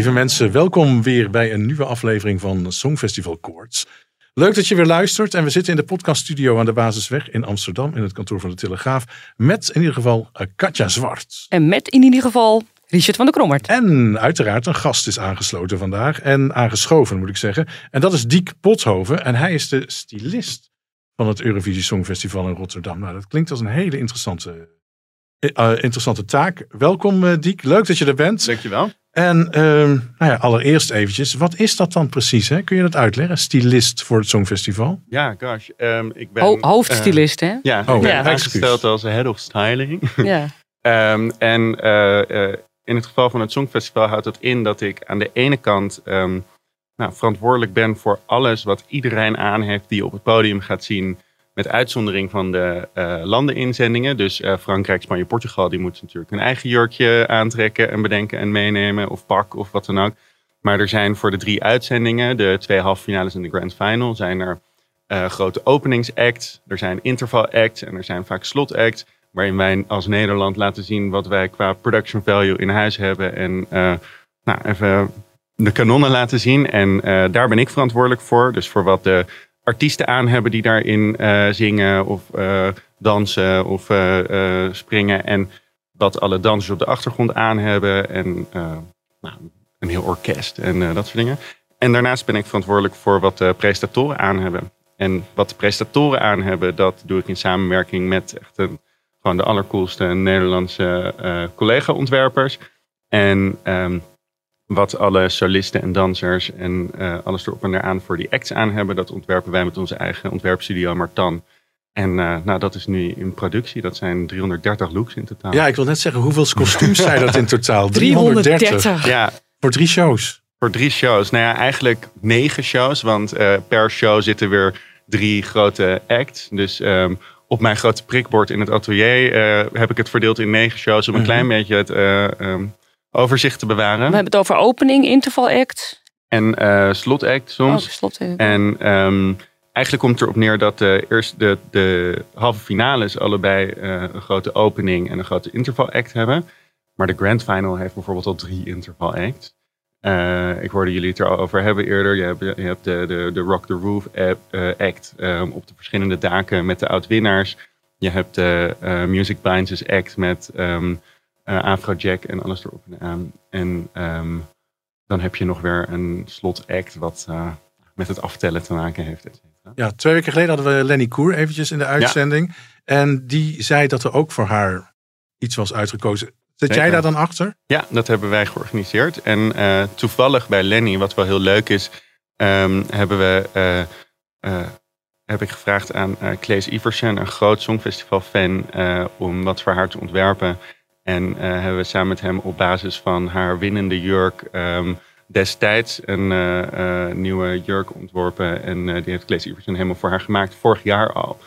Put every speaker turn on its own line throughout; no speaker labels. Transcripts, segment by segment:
Lieve mensen, welkom weer bij een nieuwe aflevering van Songfestival Koorts. Leuk dat je weer luistert en we zitten in de podcaststudio aan de Basisweg in Amsterdam in het kantoor van de Telegraaf met in ieder geval eh, Katja Zwart.
En met in ieder geval Richard van der Krommert.
En uiteraard een gast is aangesloten vandaag en aangeschoven moet ik zeggen. En dat is Diek Pothoven en hij is de stylist van het Eurovisie Songfestival in Rotterdam. Nou, dat klinkt als een hele interessante, eh, interessante taak. Welkom uh, Diek, leuk dat je er bent.
Dankjewel.
En uh, nou ja, allereerst eventjes, wat is dat dan precies? Hè? Kun je dat uitleggen? Stylist voor het Songfestival?
Ja, gosh. Um, ik ben,
Ho hoofdstylist, uh, hè?
Ja,
oh,
ik ben
ja.
aangesteld als head of styling.
Ja.
um, en uh, in het geval van het Songfestival houdt het in dat ik aan de ene kant um, nou, verantwoordelijk ben voor alles wat iedereen aan heeft die op het podium gaat zien. Met uitzondering van de uh, landeninzendingen. Dus uh, Frankrijk, Spanje, Portugal, die moeten natuurlijk hun eigen jurkje aantrekken en bedenken en meenemen. Of pak of wat dan ook. Maar er zijn voor de drie uitzendingen, de twee halve finales en de grand final, zijn er uh, grote openingsacts. Er zijn interval acts en er zijn vaak slot acts. Waarin wij als Nederland laten zien wat wij qua production value in huis hebben. En nou, even de kanonnen laten zien. En daar ben ik verantwoordelijk voor. Dus voor wat de artiesten aan hebben die daarin uh, zingen of uh, dansen of uh, springen. En wat alle dansers op de achtergrond aan hebben. En nou, een heel orkest en dat soort dingen. En daarnaast ben ik verantwoordelijk voor wat de presentatoren aan hebben. En wat de presentatoren aan hebben, dat doe ik in samenwerking met echt een, gewoon de allercoolste Nederlandse collega-ontwerpers. En um, wat alle solisten en dansers en uh, alles erop en eraan voor die acts aan hebben. Dat ontwerpen wij met onze eigen ontwerpstudio Martan. En uh, nou, dat is nu in productie. Dat zijn 330 looks in totaal.
Ja, ik wil net zeggen, hoeveel kostuums zijn dat in totaal?
330.
330.
Ja.
Voor drie shows.
Voor drie shows. Nou ja, eigenlijk negen shows. Want uh, per show zitten weer drie grote acts. Dus um, op mijn grote prikbord in het atelier heb ik het verdeeld in negen shows. Om een -hmm. klein beetje het... Um, overzicht te bewaren. We
hebben het over opening, interval act.
En uh, slot act soms.
Oh, slot act.
En um, eigenlijk komt het erop neer dat de, eerst de, de halve finales allebei uh, een grote opening en een grote interval act hebben. Maar de grand final heeft bijvoorbeeld al drie interval acts. Uh, ik hoorde jullie het erover hebben eerder. Je hebt, je hebt de, de, de Rock the Roof act um, op de verschillende daken met de oud-winnaars. Je hebt de Music Binds Us act met... Um, uh, Afrojack en alles erop en aan. En um, dan heb je nog weer een slot act wat uh, met het aftellen te maken heeft.
Ja, twee weken geleden hadden we Lenny Koer eventjes in de uitzending. Ja. En die zei dat er ook voor haar iets was uitgekozen. Zit Zeker. jij daar dan achter?
Ja, dat hebben wij georganiseerd. En uh, toevallig bij Lenny, wat wel heel leuk is, um, hebben we, uh, heb ik gevraagd aan Claes Iversen, een groot songfestival-fan, om wat voor haar te ontwerpen. En uh, hebben we samen met hem op basis van haar winnende jurk um, destijds een uh, uh, nieuwe jurk ontworpen. En die heeft Claes Iversen helemaal voor haar gemaakt, vorig jaar al.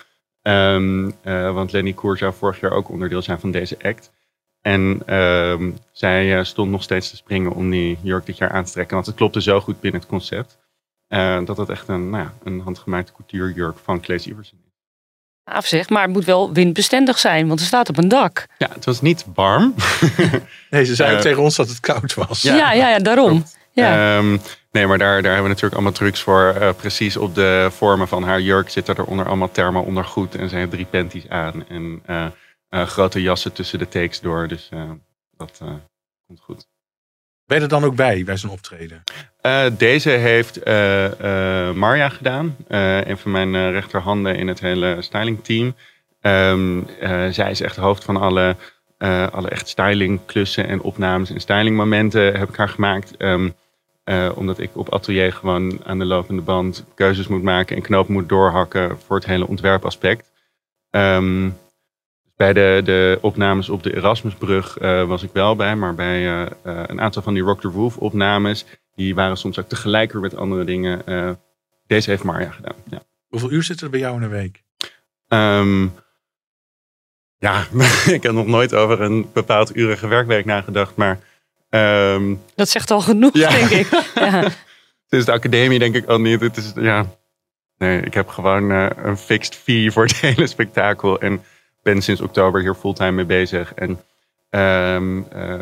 Um, want Lenny Koer zou vorig jaar ook onderdeel zijn van deze act. En um, zij stond nog steeds te springen om die jurk dit jaar aan te trekken. Want het klopte zo goed binnen het concept. dat het echt een, nou ja, een handgemaakte couturejurk van Claes Iversen is.
Gaaf zeg, maar het moet wel windbestendig zijn, want er staat op een dak.
Ja, het was niet warm.
nee, ze zei uh, tegen ons dat het koud was.
Ja, ja, ja, ja daarom. Ja.
Um, nee, maar daar, daar hebben we natuurlijk allemaal trucs voor. Uh, precies op de vormen van haar jurk zitten er onder allemaal thermo ondergoed. En ze heeft drie panties aan. En uh, grote jassen tussen de takes door. Dus dat komt goed.
Ben je er dan ook bij, bij zo'n optreden?
Uh, deze heeft uh, Marja gedaan. een van mijn rechterhanden in het hele stylingteam. Um, zij is echt hoofd van alle eh, alle echt stylingklussen en opnames en stylingmomenten heb ik haar gemaakt. Ehm, eh, omdat ik op atelier gewoon aan de lopende band keuzes moet maken en knopen moet doorhakken voor het hele ontwerpaspect. Ehm, bij de, de opnames op de Erasmusbrug eh, was ik wel bij, maar bij eh, eh, een aantal van die Rock the Roof opnames, die waren soms ook tegelijkertijd met andere dingen. Eh, deze heeft Marja gedaan. Ja.
Hoeveel uur zit er bij jou in een week?
Ehm, ja, ik heb nog nooit over een bepaald urige werkweek nagedacht, maar ehm,
Dat zegt al genoeg,
Ja.
denk ik. Ja.
het is de academie denk ik al niet. Het is, ja, nee, ik heb gewoon eh, een fixed fee voor het hele spektakel en ben sinds oktober hier fulltime mee bezig. En ehm, eh,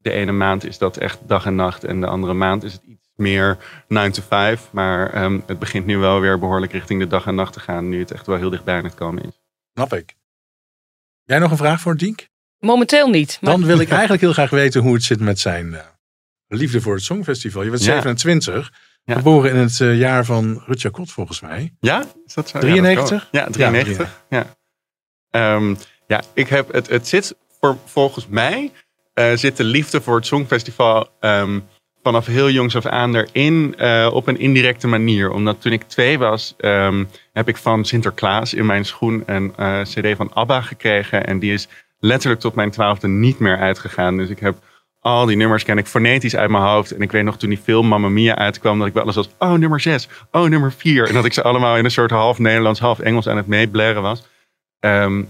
de ene maand is dat echt dag en nacht en de andere maand is het iets meer 9 to 5. Maar ehm, het begint nu wel weer behoorlijk richting de dag en nacht te gaan, nu het echt wel heel dichtbij aan het komen is.
Snap ik. Jij nog een vraag voor Dink?
Momenteel niet. Maar
Dan wil ik eigenlijk heel graag weten hoe het zit met zijn eh, liefde voor het Songfestival. Je bent
Ja.
27,
Ja.
geboren in het eh, jaar van Rutja Kot volgens mij.
Ja, is dat zo?
93?
Ja, dat ja 93. Ja, Ehm, ja ik heb het, het zit voor, volgens mij eh, zit de liefde voor het Songfestival ehm, vanaf heel jongs af aan erin eh, op een indirecte manier. Omdat toen ik twee was, ehm, heb ik van Sinterklaas in mijn schoen een eh, CD van ABBA gekregen. En die is letterlijk tot mijn twaalfde niet meer uitgegaan. Dus ik heb al die nummers ken ik fonetisch uit mijn hoofd. En ik weet nog toen die film Mamma Mia uitkwam, dat ik wel eens was, oh nummer 6, oh nummer 4. En dat ik ze allemaal in een soort half Nederlands, half Engels aan het meeblaren was. Ehm,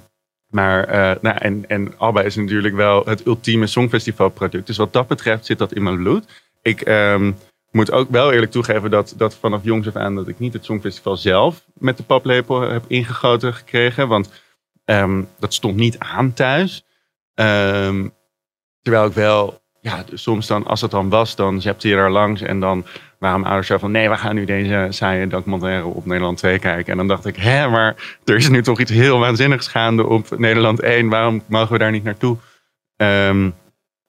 maar, eh, nou, en, en ABBA is natuurlijk wel het ultieme songfestivalproduct. Dus wat dat betreft zit dat in mijn bloed. Ik ehm, moet ook wel eerlijk toegeven dat, dat vanaf jongs af aan dat ik niet het songfestival zelf met de paplepel heb ingegoten gekregen. Want ehm, dat stond niet aan thuis. Ehm, terwijl ik wel, ja, soms dan, als het dan was, dan zepte je daar langs. En dan mijn ouders zo van, nee, we gaan nu deze saaie documentaire op Nederland 2 kijken. En dan dacht ik, hè, maar er is nu toch iets heel waanzinnigs gaande op Nederland 1. Waarom mogen we daar niet naartoe? Ehm,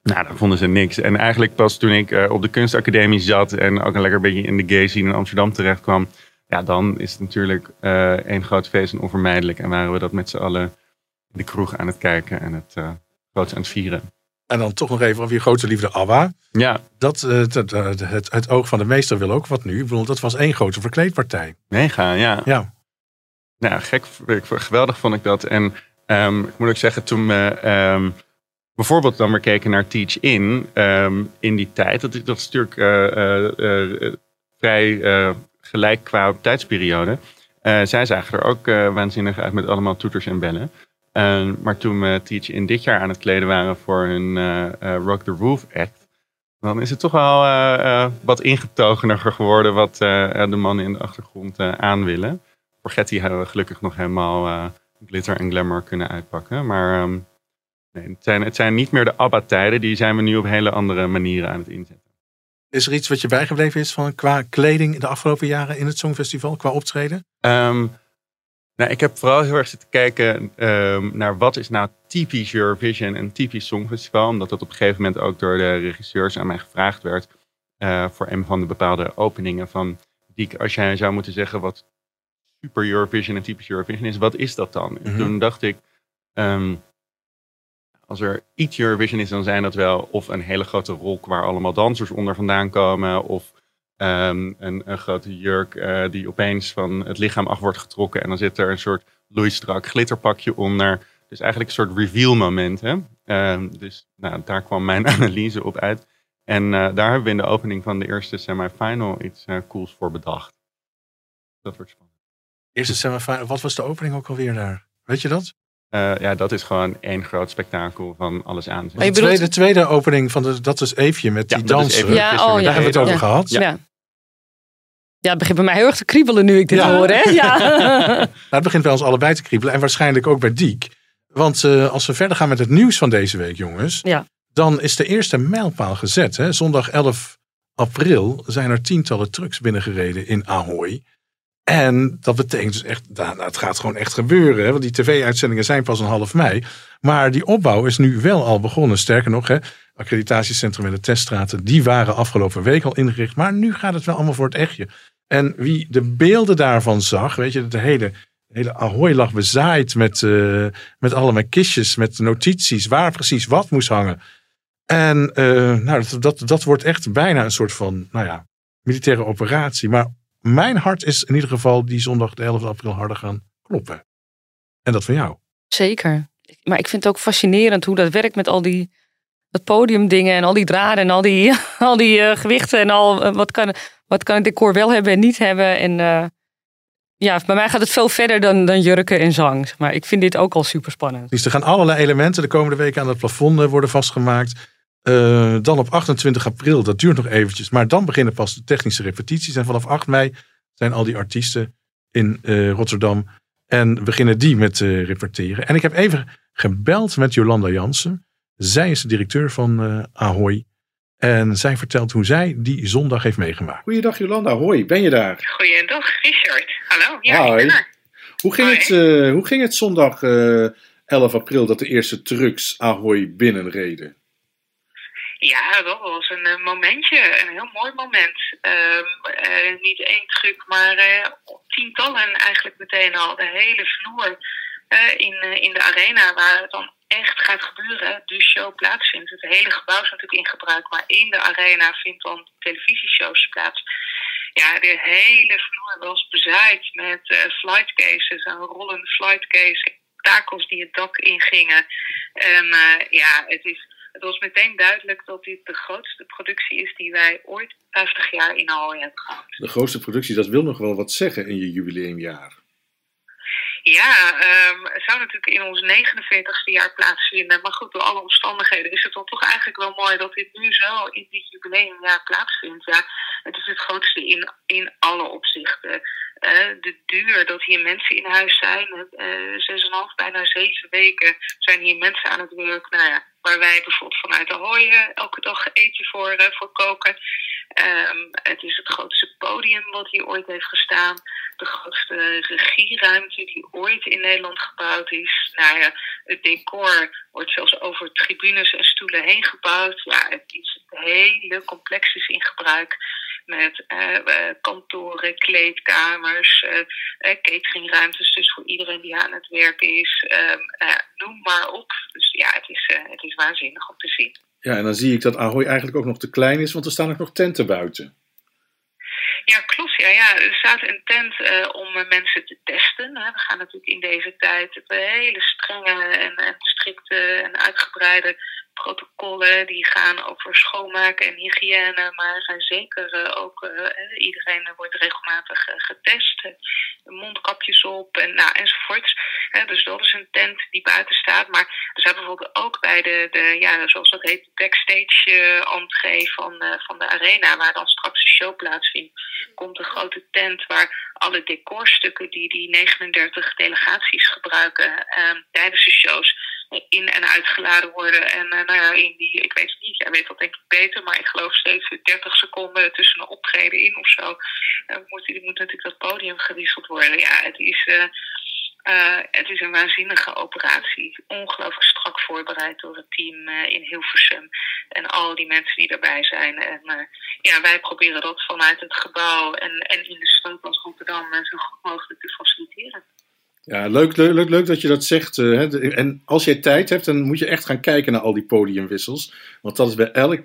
nou, daar vonden ze niks. En eigenlijk pas toen ik eh, op de kunstacademie zat en ook een lekker beetje in de gay scene in Amsterdam terecht kwam. Ja, dan is het natuurlijk eh één groot feest en onvermijdelijk. En waren we dat met z'n allen in de kroeg aan het kijken en het uh, aan het vieren.
En dan toch nog even over je grote liefde ABBA.
Ja,
Dat, eh, het, het, het, het oog van de meester wil ook wat nu. Ik bedoel, dat was één grote verkleedpartij.
mega, ja.
Ja,
Nou, gek, geweldig vond ik dat. En ehm, ik moet ook zeggen, toen we ehm, bijvoorbeeld dan weer keken naar Teach In, ehm, in die tijd, dat, is- dat is natuurlijk eh, eh, vrij gelijk qua tijdsperiode. Zij zagen er ook waanzinnig uit met allemaal toeters en bellen. Eh, maar toen we Teach In dit jaar aan het kleden waren voor hun eh, eh, Rock the Roof act, dan is het toch wel eh, wat ingetogener geworden wat de mannen in de achtergrond aan willen. Voor Getty hebben we gelukkig nog helemaal glitter en glamour kunnen uitpakken. Maar ehm, nee, het, zijn, het zijn niet meer de ABBA-tijden. Die zijn we nu op hele andere manieren aan het inzetten.
Is er iets wat je bijgebleven is van qua kleding de afgelopen jaren in het Songfestival, qua optreden?
Ehm, nou, ik heb vooral heel erg zitten kijken ehm, naar wat is nou typisch Eurovision en typisch Songfestival. Omdat dat op een gegeven moment ook door de regisseurs aan mij gevraagd werd. eh, voor een van de bepaalde openingen van... Die, als jij zou moeten zeggen wat super Eurovision en typisch Eurovision is, wat is dat dan? En
Mhm.
toen dacht ik, ehm, als er iets Eurovision is, dan zijn dat wel of een hele grote rok waar allemaal dansers onder vandaan komen, of ehm, een, een grote jurk eh, die opeens van het lichaam af wordt getrokken en dan zit er een soort loeistrak glitterpakje onder. Dus eigenlijk een soort reveal moment. Hè? Ehm, dus nou, daar kwam mijn analyse op uit. En eh, daar hebben we in de opening van de eerste semifinal iets eh, cools voor bedacht. Dat wordt spannend.
Eerste semifinal, wat was de opening ook alweer daar? Weet je dat?
Eh, ja, dat is gewoon één groot spektakel van alles aan.
De
bedoelt-
tweede, tweede opening van de, dat is Eefje met
Ja,
die dansen.
Ja, oh.
Daar hebben we het over
ja.
gehad.
Ja. Ja. het begint bij mij heel erg te kriebelen nu ik dit
Ja.
hoor. Hè? Ja.
Nou, het begint bij ons allebei te kriebelen. En waarschijnlijk ook bij Diek. Want eh, als we verder gaan met het nieuws van deze week, jongens.
Ja.
Dan is de eerste mijlpaal gezet. Hè? Zondag 11 april zijn er tientallen trucks binnengereden in Ahoy. En dat betekent dus echt, nou, nou, het gaat gewoon echt gebeuren. Hè? Want die tv-uitzendingen zijn pas een half mei. Maar die opbouw is nu wel al begonnen. Sterker nog, hè, accreditatiecentrum en de teststraten, die waren afgelopen week al ingericht. Maar nu gaat het wel allemaal voor het echtje. En wie de beelden daarvan zag, weet je, de hele hele Ahoy lag bezaaid met, uh, met allemaal kistjes, met notities, waar precies wat moest hangen. En uh, nou, dat, dat, dat wordt echt bijna een soort van, nou ja, militaire operatie. Maar mijn hart is in ieder geval die zondag de 11 april harder gaan kloppen. En dat van jou.
Zeker. Maar ik vind het ook fascinerend hoe dat werkt met al die dat podiumdingen en al die draden en al die, al die uh, gewichten en al wat kan, wat kan het decor wel hebben en niet hebben. En uh, ja, bij mij gaat het veel verder dan, dan jurken en zang. Maar ik vind dit ook al super spannend.
Dus er gaan allerlei elementen de komende weken aan het plafond worden vastgemaakt. Uh, dan op 28 april, dat duurt nog eventjes. Maar dan beginnen pas de technische repetities. En vanaf 8 mei zijn al die artiesten in Rotterdam. En beginnen die met uh. En ik heb even gebeld met Jolanda Jansen. Zij is de directeur van Ahoy. En zij vertelt hoe zij die zondag heeft meegemaakt.
Goeiedag Jolanda, hoi, ben je daar?
Goeiedag Richard, hallo. Ja, Hi.
Hoe ging, het, uh, hoe ging het zondag uh, 11 april dat de eerste trucks Ahoy binnenreden?
Ja, dat was een uh, momentje, een heel mooi moment. Uh, niet één truc, maar tientallen eigenlijk meteen al. De hele vloer in, in de arena waar het dan echt gaat gebeuren, de show plaatsvindt. Het hele gebouw is natuurlijk in gebruik, maar in de arena vindt dan televisieshows plaats. Ja, de hele vloer was bezaaid met uh, flightcases, een rollende flightcase, takels die het dak ingingen. En uh, ja, het, is, het was meteen duidelijk dat dit de grootste productie is die wij ooit 50 jaar in Ahoy hebben gehad.
De grootste productie, dat wil nog wel wat zeggen in je jubileumjaar.
Ja, um, het zou natuurlijk in ons 49ste jaar plaatsvinden. Maar goed, door alle omstandigheden is het dan toch eigenlijk wel mooi dat dit nu zo in dit jubileumjaar plaatsvindt. Ja, het is het grootste in, in alle opzichten. De duur dat hier mensen in huis zijn, uh, zes en half, bijna zeven weken zijn hier mensen aan het werk. Nou ja, waar wij bijvoorbeeld vanuit de hooien elke dag eten voor, uh, voor koken. Um, het is het grootste podium wat hier ooit heeft gestaan. De grootste regieruimte die ooit in Nederland gebouwd is. Nou ja, het decor wordt zelfs over tribunes en stoelen heen gebouwd. Ja, het is het hele complex is in gebruik met uh, kantoren, kleedkamers, uh, cateringruimtes, dus voor iedereen die aan het werk is. Um, noem maar op. Dus ja, het is, het is waanzinnig om te zien.
Ja, en dan zie ik dat Ahoy eigenlijk ook nog te klein is, want er staan ook nog tenten buiten.
Ja, klopt. Ja, ja. Er staat een tent uh, om mensen te testen. Hè. We gaan natuurlijk in deze tijd hele strenge en, en strikte en uitgebreide protocollen die gaan over schoonmaken en hygiëne, maar zeker uh, ook uh, iedereen wordt regelmatig getest, mondkapjes op en nou, enzovoorts. dus dat is een tent die buiten staat, maar er zijn bijvoorbeeld ook bij de, de ja, zoals dat heet, backstage entree van, van de arena, waar dan straks de show plaatsvindt, komt een grote tent waar alle decorstukken die die 39 delegaties gebruiken tijdens de shows in en uitgeladen worden. En uh, nou ja, in die, ik weet het niet, jij weet dat denk ik beter, maar ik geloof steeds 30 seconden tussen een optreden in of zo. Uh, moet, moet natuurlijk dat podium gewisseld worden. Ja, het is, uh, het is een waanzinnige operatie. Ongelooflijk strak voorbereid door het team in Hilversum. En al die mensen die daarbij zijn. En ja, wij proberen dat vanuit het gebouw en, en in de stad als Rotterdam zo goed mogelijk te faciliteren.
Ja, leuk, leuk, leuk dat je dat zegt. Hè. En als je tijd hebt, dan moet je echt gaan kijken naar al die podiumwissels. Want dat is bij elk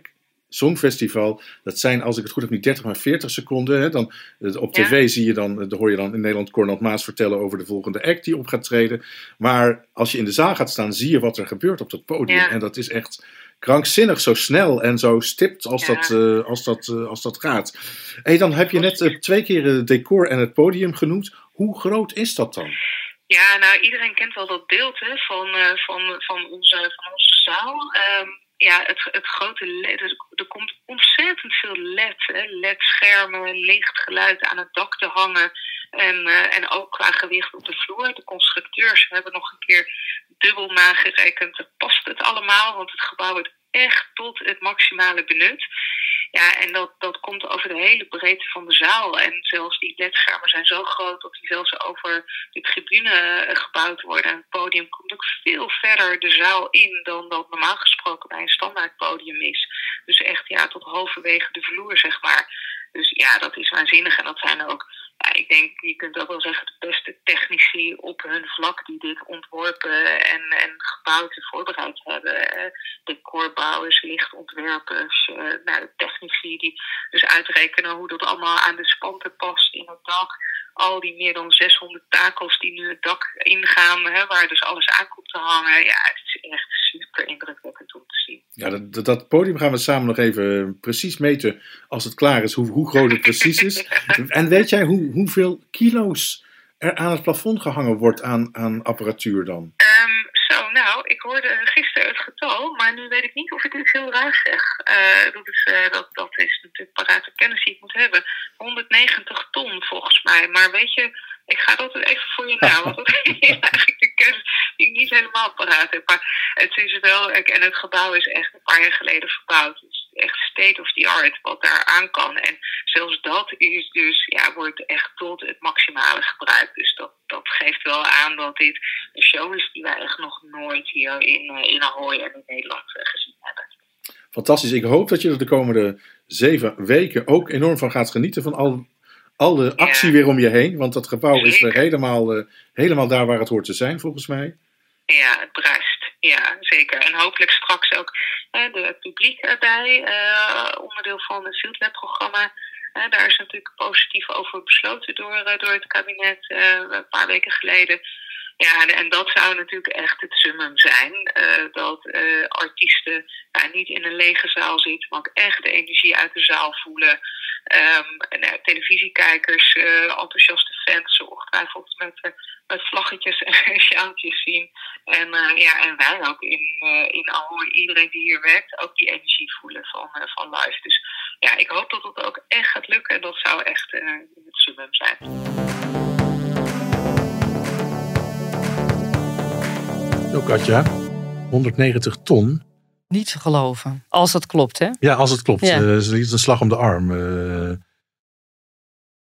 songfestival. Dat zijn, als ik het goed heb, niet 30, maar 40 seconden. Hè. Dan, eh, op tv zie je dan, dan hoor je dan in Nederland Cornel Maas vertellen over de volgende act die op gaat treden. Maar als je in de zaal gaat staan, zie je wat er gebeurt op dat podium. Ja. En dat is echt krankzinnig zo snel en zo stipt als, ja. dat, uh, als, dat, uh, als dat gaat. Hey, dan heb je net uh, twee keer het decor en het podium genoemd. Hoe groot is dat dan?
Ja, nou, iedereen kent wel dat beeld hè, van, uh, van, van, onze, van onze zaal. Um, ja, het, het grote LED, er komt ontzettend veel LED, LED-schermen, licht, geluid aan het dak te hangen. En, uh, en ook qua gewicht op de vloer. De constructeurs hebben nog een keer dubbel nagerekend. Past het allemaal? Want het gebouw wordt echt tot het maximale benut. Ja, en dat, dat komt over de hele breedte van de zaal. En zelfs die ledschermen zijn zo groot dat die zelfs over de tribune eh, gebouwd worden. En het podium komt ook veel verder de zaal in dan dat normaal gesproken bij een standaard podium is. Dus echt ja, tot halverwege de vloer, zeg maar. Dus ja, dat is waanzinnig. En dat zijn ook ja, ik denk, je kunt ook wel zeggen, de beste technici op hun vlak die dit ontworpen en, en gebouwd en voorbereid hebben. Eh, decorbouwers, lichtontwerpers, uh, nou, de technici die dus uitrekenen hoe dat allemaal aan de spanten past in het dak al die meer dan 600 takels die nu het dak ingaan, hè, waar dus alles aan komt te hangen. Ja, het is echt super indrukwekkend om te zien.
Ja, dat, dat podium gaan we samen nog even precies meten als het klaar is, hoe, hoe groot het precies is. en weet jij hoe, hoeveel kilo's er aan het plafond gehangen wordt aan, aan apparatuur dan?
Um, zo, nou, ik hoorde gisteren het getal, maar nu weet ik niet of ik iets heel raar zeg. Uh, dat, is, uh, dat, dat is natuurlijk parate kennis die ik moet hebben. 190 ton volgens mij. Maar weet je, ik ga dat even voor je na. Want dat is eigenlijk de kennis die ik niet helemaal paraat heb. Maar het is wel, en het gebouw is echt een paar jaar geleden verbouwd. Is echt state of the art wat daar aan kan. En zelfs dat is dus, ja, wordt echt tot het maximale gebruikt. Dus dat, dat geeft wel aan dat dit een show is die wij echt nog nooit hier in, in Ahoy en in Nederland gezien hebben.
Fantastisch. Ik hoop dat je er de komende zeven weken ook enorm van gaat genieten van al, al de actie weer om je heen. Want dat gebouw is weer helemaal, uh, helemaal daar waar het hoort te zijn, volgens mij.
Ja, het bruist. Ja, zeker. En hopelijk straks ook uh, de publiek erbij. Uh, onderdeel van het Fieldlab-programma. daar is natuurlijk positief over besloten door, door het kabinet een paar weken geleden. Ja, en dat zou natuurlijk echt het summum zijn. Uh, dat uh, artiesten niet in een lege zaal zitten, maar ook echt de energie uit de zaal voelen. Um, en, uh, televisiekijkers, enthousiaste fans, ongetwijfeld met, met vlaggetjes en sjaaltjes zien. En, ja, en wij ook in, in Ahoy, iedereen die hier werkt, ook die energie voelen van, van live. Dus ja, ik hoop dat het ook echt gaat lukken. En dat zou echt het summum zijn.
Katja. 190 ton.
Niet te geloven. Als dat klopt, hè?
Ja, als het klopt.
Ja.
Uh, is een slag om de arm. Uh,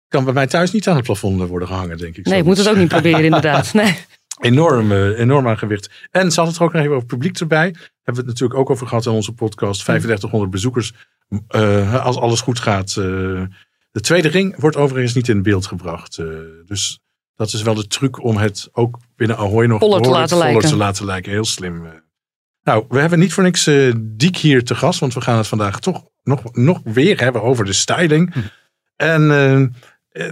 kan bij mij thuis niet aan het plafond worden gehangen, denk ik.
Nee, ik moet het ook niet proberen, inderdaad. Nee.
Enorm, uh, enorm aan gewicht. En ze hadden het ook nog even over publiek erbij. Hebben we het natuurlijk ook over gehad in onze podcast. 3500 bezoekers. als alles goed gaat. de tweede ring wordt overigens niet in beeld gebracht. dus dat is wel de truc om het ook binnen Ahoy nog
voller te laten,
voller
lijken.
te laten lijken. Heel slim. Nou, we hebben niet voor niks uh, Diek hier te gast. Want we gaan het vandaag toch nog, nog weer hebben over de styling. Hm. En uh,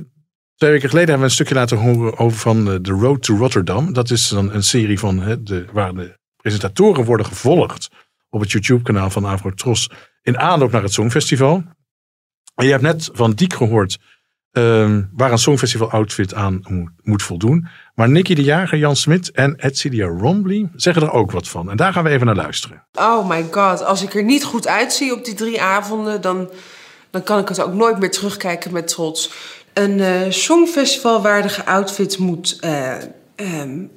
twee weken geleden hebben we een stukje laten horen over van uh, The Road to Rotterdam. Dat is dan een serie van, de, waar de presentatoren worden gevolgd op het YouTube kanaal van Avrotros. In aanloop naar het Songfestival. En je hebt net van Diek gehoord Um, waar een Songfestival outfit aan moet, voldoen. Maar Nicky de Jager, Jan Smit en Edcilia Rombley zeggen er ook wat van. En daar gaan we even naar luisteren.
Oh my god, als ik er niet goed uitzie op die drie avonden... dan, dan kan ik het ook nooit meer terugkijken met trots. Een uh, Songfestivalwaardige outfit moet uh, um,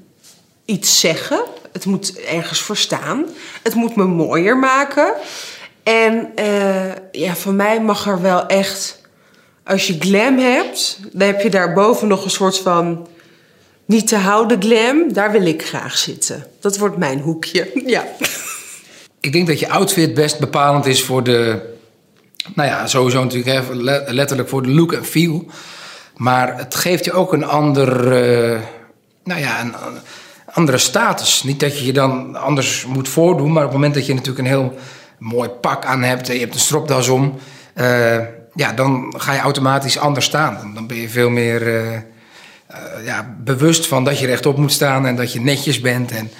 iets zeggen. Het moet ergens voor staan. Het moet me mooier maken. En uh, ja, van mij mag er wel echt als je glam hebt, dan heb je daarboven nog een soort van niet te houden glam. Daar wil ik graag zitten. Dat wordt mijn hoekje. Ja.
Ik denk dat je outfit best bepalend is voor de. Nou ja, sowieso natuurlijk hè, letterlijk voor de look en feel. Maar het geeft je ook een ander. Uh, nou ja, een, andere status. Niet dat je je dan anders moet voordoen, maar op het moment dat je natuurlijk een heel mooi pak aan hebt en je hebt een stropdas om. Uh, ja, dan ga je automatisch anders staan. Dan ben je veel meer uh, uh, ja, bewust van dat je rechtop moet staan en dat je netjes bent. En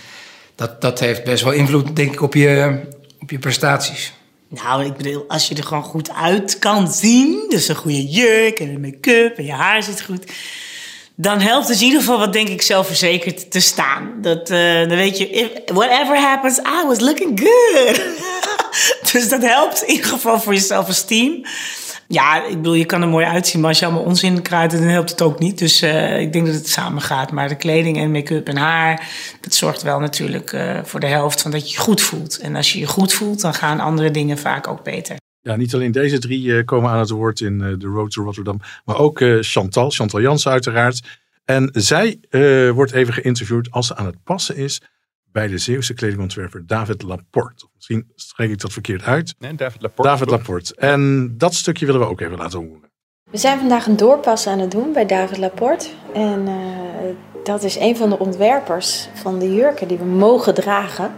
dat, dat heeft best wel invloed, denk ik, op je, op je prestaties.
Nou, ik bedoel, als je er gewoon goed uit kan zien, dus een goede jurk en een make-up en je haar zit goed, dan helpt het in ieder geval wat, denk ik, zelfverzekerd te staan. Dat, uh, dan weet je, whatever happens, I was looking good. dus dat helpt in ieder geval voor je zelfesteem. Ja, ik bedoel, je kan er mooi uitzien, maar als je allemaal onzin kruidt, dan helpt het ook niet. Dus uh, ik denk dat het samen gaat. Maar de kleding en make-up en haar, dat zorgt wel natuurlijk uh, voor de helft van dat je je goed voelt. En als je je goed voelt, dan gaan andere dingen vaak ook beter.
Ja, niet alleen deze drie uh, komen aan het woord in The Road to Rotterdam, maar ook Chantal, Chantal Jansen uiteraard. En zij wordt even geïnterviewd als ze aan het passen is bij de Zeeuwse kledingontwerper David Laporte. Misschien spreek ik dat verkeerd uit.
Nee, David Laporte.
David Laporte. En dat stukje willen we ook even laten horen.
We zijn vandaag een doorpas aan het doen bij David Laporte. En uh, dat is een van de ontwerpers van de jurken die we mogen dragen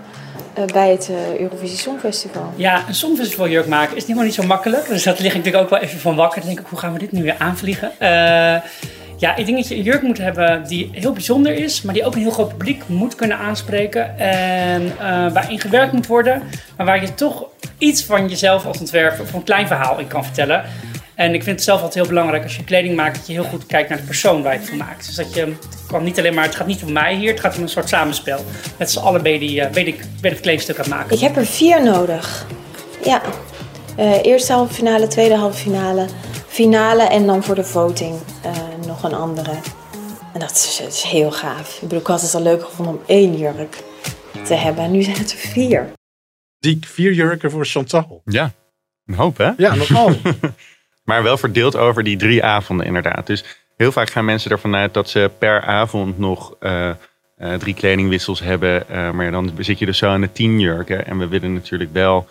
uh, bij het uh, Eurovisie Songfestival.
Ja, een Songfestivaljurk maken is helemaal niet zo makkelijk. Dus dat lig ik natuurlijk ook wel even van wakker. Dan denk ik, hoe gaan we dit nu weer aanvliegen? Ja, ik denk dat je een jurk moet hebben die heel bijzonder is, maar die ook een heel groot publiek moet kunnen aanspreken. En waarin gewerkt moet worden, maar waar je toch iets van jezelf als ontwerper, of een klein verhaal in kan vertellen. En ik vind het zelf altijd heel belangrijk als je kleding maakt, dat je heel goed kijkt naar de persoon waar je het van maakt. Dus dat je, het, kan niet alleen maar, het gaat niet om mij hier, het gaat om een soort samenspel. Met z'n allen ben je, die, ben, ik, ben het kledingstuk aan het maken.
Ik heb er vier nodig. Ja. Uh, eerste halve finale, tweede halve finale, finale en dan voor de voting uh, nog een andere. En dat is, dat is heel gaaf. Ik bedoel, ik had het al leuk gevonden om één jurk te hebben. En nu zijn het er vier.
Die vier jurken voor Chantal.
Ja, een hoop hè?
Ja, nogal.
Maar wel verdeeld over die drie avonden inderdaad. Dus heel vaak gaan mensen ervan uit dat ze per avond nog uh, uh, drie kledingwissels hebben. Uh, maar dan zit je dus zo aan de tien jurken. En we willen natuurlijk wel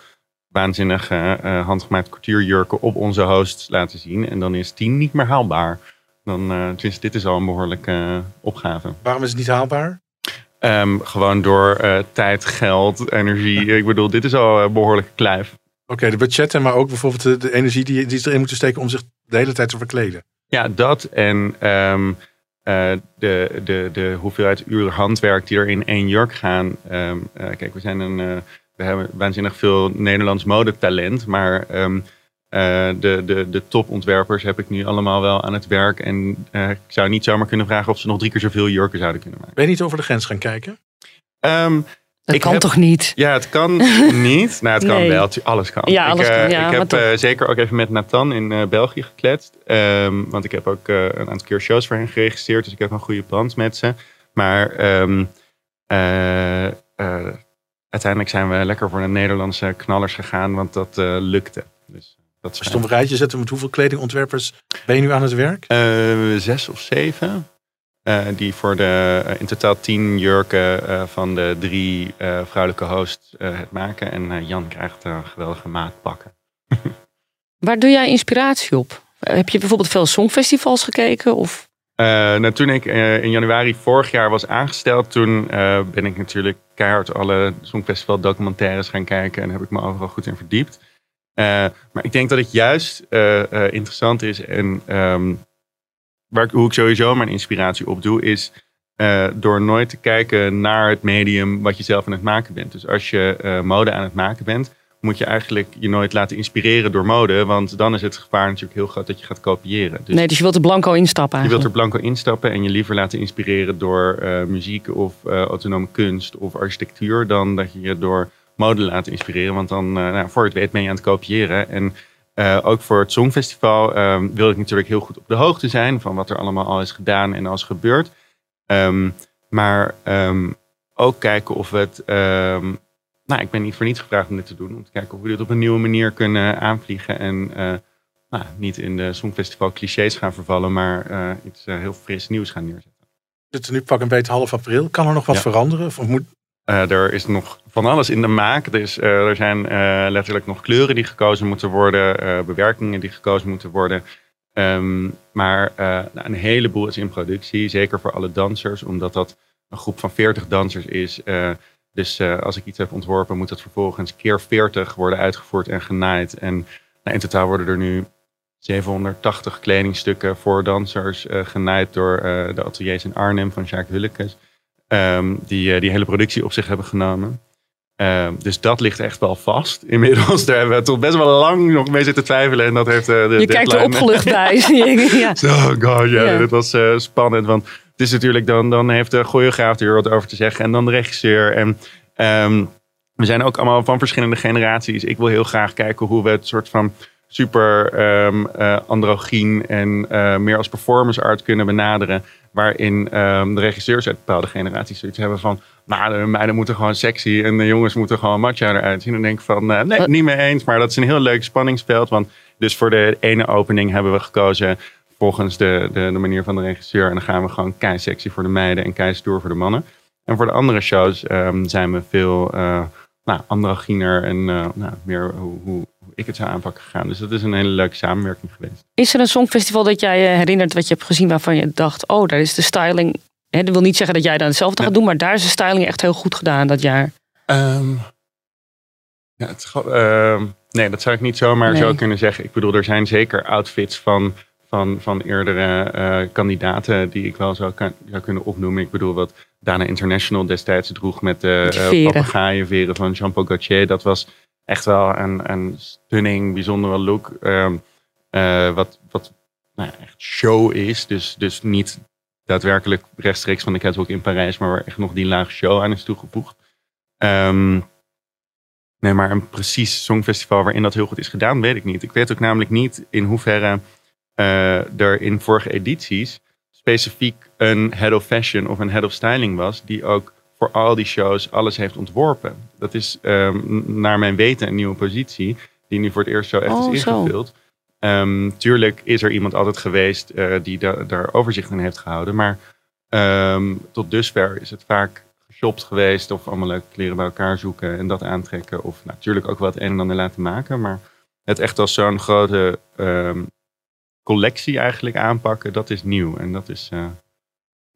waanzinnige handgemaakte kwartierjurken op onze host laten zien. En dan is tien niet meer haalbaar. Dan, tenminste, dit is al een behoorlijke opgave.
Waarom is het niet haalbaar?
Um, gewoon door tijd, geld, energie. Ik bedoel, dit is al een behoorlijke kluif.
Oké, de budgetten, maar ook bijvoorbeeld de, de energie die, die ze erin moeten steken om zich de hele tijd te verkleden.
Ja, dat en um, uh, de, de, de hoeveelheid uren handwerk die er in één jurk gaan. Um, uh, kijk, we zijn een, uh, we hebben waanzinnig veel Nederlands modetalent, maar um, de, de, de topontwerpers heb ik nu allemaal wel aan het werk. En ik zou niet zomaar kunnen vragen of ze nog drie keer zoveel jurken zouden kunnen maken.
Ben je niet over de grens gaan kijken?
Dat kan toch niet?
Ja, het kan niet. Nou, het kan nee. wel. Alles kan.
Ja, alles
ik,
kan. Ja,
ik heb uh, zeker ook even met Nathan in uh, België gekletst. Um, want ik heb ook uh, een aantal keer shows voor hen geregistreerd. Dus ik heb een goede band met ze. Maar um, uiteindelijk zijn we lekker voor de Nederlandse knallers gegaan. Want dat lukte. Dus, dat
Als je een rijtje zetten met hoeveel kledingontwerpers ben je nu aan het werk?
zes of zeven. Uh, die voor de uh, in totaal tien jurken uh, van de drie vrouwelijke hosts het maken. En Jan krijgt geweldige maatpakken.
Waar doe jij inspiratie op? Heb je bijvoorbeeld veel songfestivals gekeken? Of?
Nou, toen ik in januari vorig jaar was aangesteld, toen ben ik natuurlijk keihard alle songfestival documentaires gaan kijken. En heb ik me overal goed in verdiept. maar ik denk dat het juist interessant is en... Um, waar, hoe ik sowieso mijn inspiratie op doe, is uh, door nooit te kijken naar het medium wat je zelf aan het maken bent. Dus als je uh, mode aan het maken bent, moet je eigenlijk je nooit laten inspireren door mode. Want dan is het gevaar natuurlijk heel groot dat je gaat kopiëren.
Dus nee, dus je wilt er blanco instappen
eigenlijk. Je wilt er blanco instappen en je liever laten inspireren door uh, muziek of autonome kunst of architectuur. Dan dat je je door mode laat inspireren. Want dan, nou, voor het weet ben je aan het kopiëren. En ook voor het Songfestival um, wil ik natuurlijk heel goed op de hoogte zijn van wat er allemaal al is gedaan en al is gebeurd. Um, maar um, ook kijken of we het. Nou, ik ben niet voor niets gevraagd om dit te doen. Om te kijken of we dit op een nieuwe manier kunnen aanvliegen. En uh, nou, niet in de Songfestival clichés gaan vervallen, maar uh, iets heel fris nieuws gaan neerzetten.
We zitten nu pak een beetje half april. Kan er nog wat ja. veranderen? Of moet,
uh, er is nog van alles in de maak. Dus, uh, er zijn uh, letterlijk nog kleuren die gekozen moeten worden, bewerkingen die gekozen moeten worden. Um, maar nou, een heleboel is in productie, zeker voor alle dansers, omdat dat een groep van 40 dansers is. Dus als ik iets heb ontworpen, moet dat vervolgens keer 40 worden uitgevoerd en genaaid. En nou, in totaal worden er nu 780 kledingstukken voor dansers genaaid door de ateliers in Arnhem van Jacques Willekes. Um, die uh, die hele productie op zich hebben genomen. Um, dus dat ligt echt wel vast. Inmiddels daar hebben we tot best wel lang nog mee zitten twijfelen. En dat heeft uh, de
Je kijkt er opgelucht bij.
ja. So, god, ja, ja. dit was uh, spannend. Want is natuurlijk dan, dan heeft de choreograaf er wat over te zeggen. En dan de regisseur. En um, we zijn ook allemaal van verschillende generaties. Ik wil heel graag kijken hoe we het soort van super um, uh, androgyn en uh, meer als performance art kunnen benaderen. Waarin um, de regisseurs uit bepaalde generaties zoiets hebben van... Nou, de meiden moeten gewoon sexy en de jongens moeten gewoon macho eruit zien. En dan denk ik van, uh, nee, niet mee eens. Maar dat is een heel leuk spanningsveld. Want dus voor de ene opening hebben we gekozen volgens de, de, de manier van de regisseur. En dan gaan we gewoon kei sexy voor de meiden en kei stoer voor de mannen. En voor de andere shows um, zijn we veel nou, androgyner en nou, meer hoe, hoe ik het zou aanpakken gegaan. Dus dat is een hele leuke samenwerking geweest.
Is er een songfestival dat jij je herinnert wat je hebt gezien waarvan je dacht, oh, daar is de styling. Hè, dat wil niet zeggen dat jij dan hetzelfde gaat doen, maar daar is de styling echt heel goed gedaan dat jaar.
Ehm, ja, het, ehm, nee, dat zou ik niet zomaar
Nee.
zo kunnen zeggen. Ik bedoel, er zijn zeker outfits van, van, van eerdere eh, kandidaten die ik wel zou, kan, zou kunnen opnoemen. Ik bedoel, wat Dana International destijds droeg met de uh,
veren.
papegaaienveren van Jean-Paul Gaultier. Dat was echt wel een, een stunning, bijzondere look. Ehm, eh, wat wat nou, echt show is. Dus, dus niet daadwerkelijk rechtstreeks van de catwalk in Parijs, maar waar echt nog die laag show aan is toegevoegd. Ehm, nee, maar een precies songfestival waarin dat heel goed is gedaan, weet ik niet. Ik weet ook namelijk niet in hoeverre er in vorige edities specifiek een head of fashion of een head of styling was, die ook voor al die shows alles heeft ontworpen. Dat is ehm, naar mijn weten een nieuwe positie, die nu voor het eerst zo echt
Oh,
is
zo.
ingevuld. Ehm, tuurlijk is er iemand altijd geweest eh, die da- daar overzicht in heeft gehouden. Maar ehm, tot dusver is het vaak geshopt geweest. Of allemaal leuke kleren bij elkaar zoeken en dat aantrekken. Of natuurlijk ook wat een en ander laten maken. Maar het echt als zo'n grote collectie eigenlijk aanpakken, dat is nieuw. En dat is eh,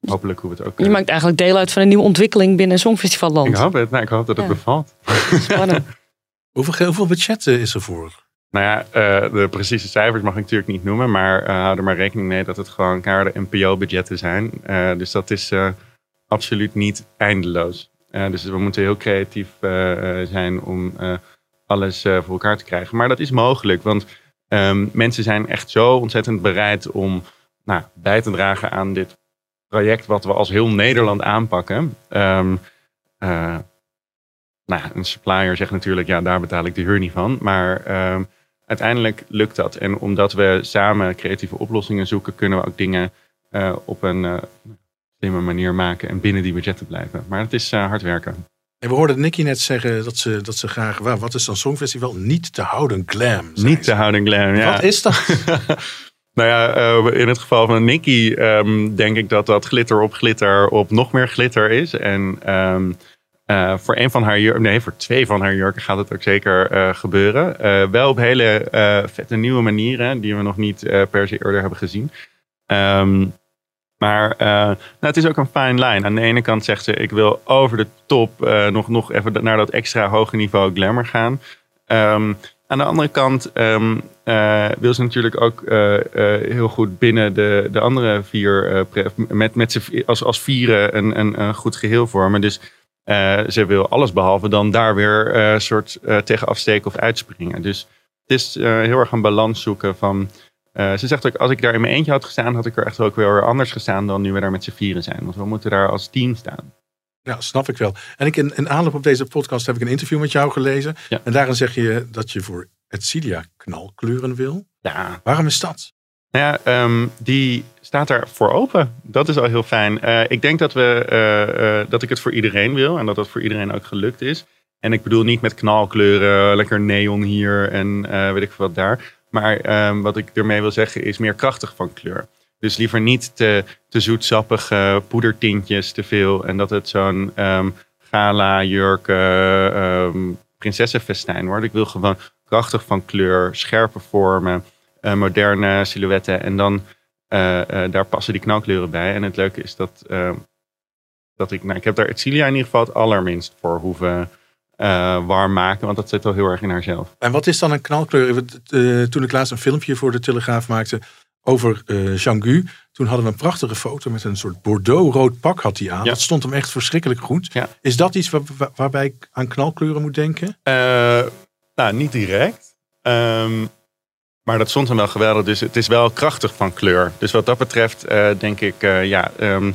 hopelijk hoe we het ook...
Je
eh,
maakt eigenlijk deel uit van een nieuwe ontwikkeling binnen songfestivalland.
ik hoop het. Nou, ik hoop dat het
Ja.
bevalt.
Spannend.
Hoeveel, hoeveel budget is er voor?
Nou ja, eh, de precieze cijfers mag ik natuurlijk niet noemen, maar eh, hou er maar rekening mee dat het gewoon keiharde NPO-budgetten zijn. Eh, dus dat is eh, absoluut niet eindeloos. Eh, dus we moeten heel creatief zijn om eh, alles eh, voor elkaar te krijgen. Maar dat is mogelijk, want ehm, mensen zijn echt zo ontzettend bereid om nou, bij te dragen aan dit project wat we als heel Nederland aanpakken. Eh, nou een supplier zegt natuurlijk, ja, daar betaal ik de huur niet van. Maar ehm, uiteindelijk lukt dat. En omdat we samen creatieve oplossingen zoeken, kunnen we ook dingen eh, op een eh, slimme manier maken en binnen die budgetten blijven. Maar het is hard werken.
En we hoorden Nicky net zeggen dat ze, dat ze graag, wa- wat is dan Songfestival? Niet te houden glam.
Niet te houden glam, ja.
Wat is dat?
Nou ja, eh, in het geval van Nicky ehm, denk ik dat dat glitter op glitter op nog meer glitter is. En ehm, eh, voor een van haar jurken, nee, voor twee van haar jurken gaat het ook zeker eh, gebeuren. Wel op hele vette nieuwe manieren die we nog niet per se eerder hebben gezien. Ehm, maar eh, nou, het is ook een fine line. Aan de ene kant zegt ze, ik wil over de top eh, nog, nog even naar dat extra hoge niveau glamour gaan. Ehm, aan de andere kant ehm, eh, wil ze natuurlijk ook heel goed binnen de, de andere vier, met, met vi- als, als vieren een, een, goed geheel vormen. Dus ze wil alles behalve dan daar weer een soort tegen afsteken of uitspringen. Dus het is heel erg een balans zoeken van... eh, ze zegt ook, als ik daar in mijn eentje had gestaan, had ik er echt ook weer anders gestaan dan nu we daar met z'n vieren zijn. Want we moeten daar als team staan.
Ja, snap ik wel. En ik in, in aanloop op deze podcast heb ik een interview met jou gelezen.
Ja.
En daarin zeg je dat je voor Etcilia knalkleuren wil.
Ja,
Waarom is dat?
Nou ja, ehm, die staat daar voor open. Dat is al heel fijn. Eh, ik denk dat, we, eh, dat ik het voor iedereen wil en dat dat voor iedereen ook gelukt is. En ik bedoel niet met knalkleuren, lekker neon hier en weet ik wat daar. Maar ehm, wat ik ermee wil zeggen is meer krachtig van kleur. Dus liever niet te, te zoetsappige poedertintjes te veel. En dat het zo'n ehm, gala, jurk, eh, ehm, prinsessenfestijn wordt. Ik wil gewoon krachtig van kleur, scherpe vormen, eh, moderne silhouetten. En dan eh, eh, daar passen die knalkleuren bij. En het leuke is dat, dat ik, nou, ik heb daar Etcilia in ieder geval het allerminst voor hoeven eh, warm maken. Want dat zit wel heel erg in haarzelf.
En wat is dan een knalkleur? Eh, toen ik laatst een filmpje voor de Telegraaf maakte over eh Jean-Gu. Toen hadden we een prachtige foto met een soort bordeaux-rood pak had hij aan.
Ja.
Dat stond hem echt verschrikkelijk goed.
Ja.
Is dat iets waar- waar- waarbij ik aan knalkleuren moet denken?
Nou, niet direct. Ehm, maar dat stond hem wel geweldig. Dus het is wel krachtig van kleur. Dus wat dat betreft denk ik, ja... ehm,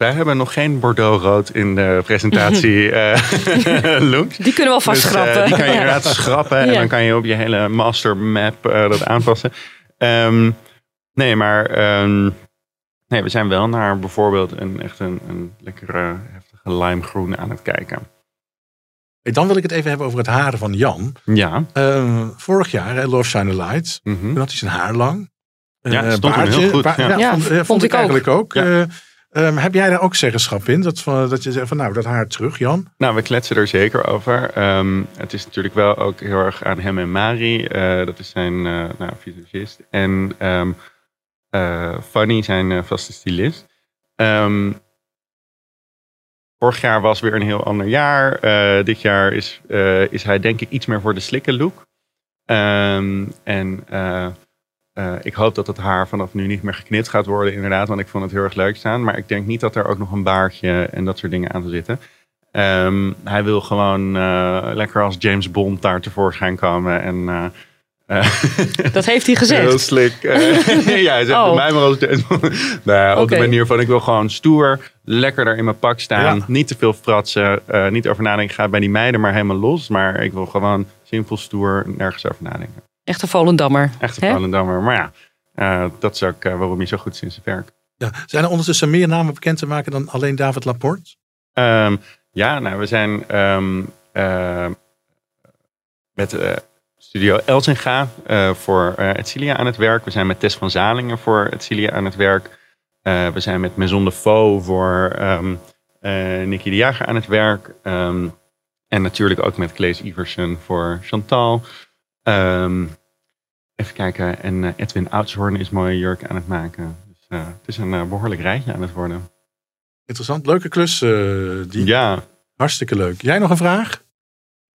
wij hebben nog geen Bordeaux-rood in de presentatie eh look.
Die kunnen we alvast
Dus, eh,
schrappen.
die kan je
Ja.
inderdaad schrappen. En dan kan je op je hele master map eh, dat aanpassen. Ehm, nee, maar ehm, nee, we zijn wel naar bijvoorbeeld een echt een, een lekkere heftige limegroen aan het kijken.
Hey, Dan wil ik het even hebben over het haar van Jan.
Ja.
Eh, vorig jaar, hè, Love Shine Light.
mhm.
Toen had hij zijn haar lang.
Ja, stond hem heel goed,
ba-
ja.
Ja,
vond, vond,
vond
ik
ik ook.
eigenlijk ook.
Ja.
Eh, Ehm, heb jij daar ook zeggenschap in? Dat, dat je zegt van nou, dat haar terug, Jan?
Nou, we kletsen er zeker over. Ehm, het is natuurlijk wel ook heel erg aan hem en Mari. Eh, dat is zijn uh, nou, visagist. En um, uh, Fanny, zijn vaste stylist. Vorig jaar was weer een heel ander jaar. dit jaar is, is hij denk ik iets meer voor de slikken look. en uh, ik hoop dat het haar vanaf nu niet meer geknipt gaat worden, inderdaad, want ik vond het heel erg leuk staan. Maar ik denk niet dat er ook nog een baardje en dat soort dingen aan zal zitten. Um, hij wil gewoon uh, lekker als James Bond daar tevoorschijn komen. En, uh,
dat heeft hij gezegd.
Heel slik. ja, hij zegt oh. mij maar als James Bond. nou, okay. Op de manier van ik wil gewoon stoer, lekker daar in mijn pak staan. Ja. Niet te veel fratsen, niet over nadenken. Ga bij die meiden maar helemaal los. Maar ik wil gewoon simpel stoer, nergens over nadenken.
Echte Volendammer.
Echte Volendammer. Maar ja, uh, dat is ook uh, waarom hij zo goed is in zijn werk.
Ja. Zijn er ondertussen meer namen bekend te maken dan alleen David Laporte?
Um, ja, nou, we zijn um, uh, met Studio Elsinga voor Etcilia aan het werk. We zijn met Tess van Zalingen voor Etcilia aan het werk. we zijn met Maison de Faux voor um, Nicky de Jager aan het werk. en natuurlijk ook met Klees Iversen voor Chantal. Um, even kijken. En uh, Edwin Oudshoorn is mooie jurk aan het maken. Dus uh, het is een uh, behoorlijk rijtje aan het worden.
Interessant. Leuke klus. die.
Ja.
Hartstikke leuk. Jij nog een vraag?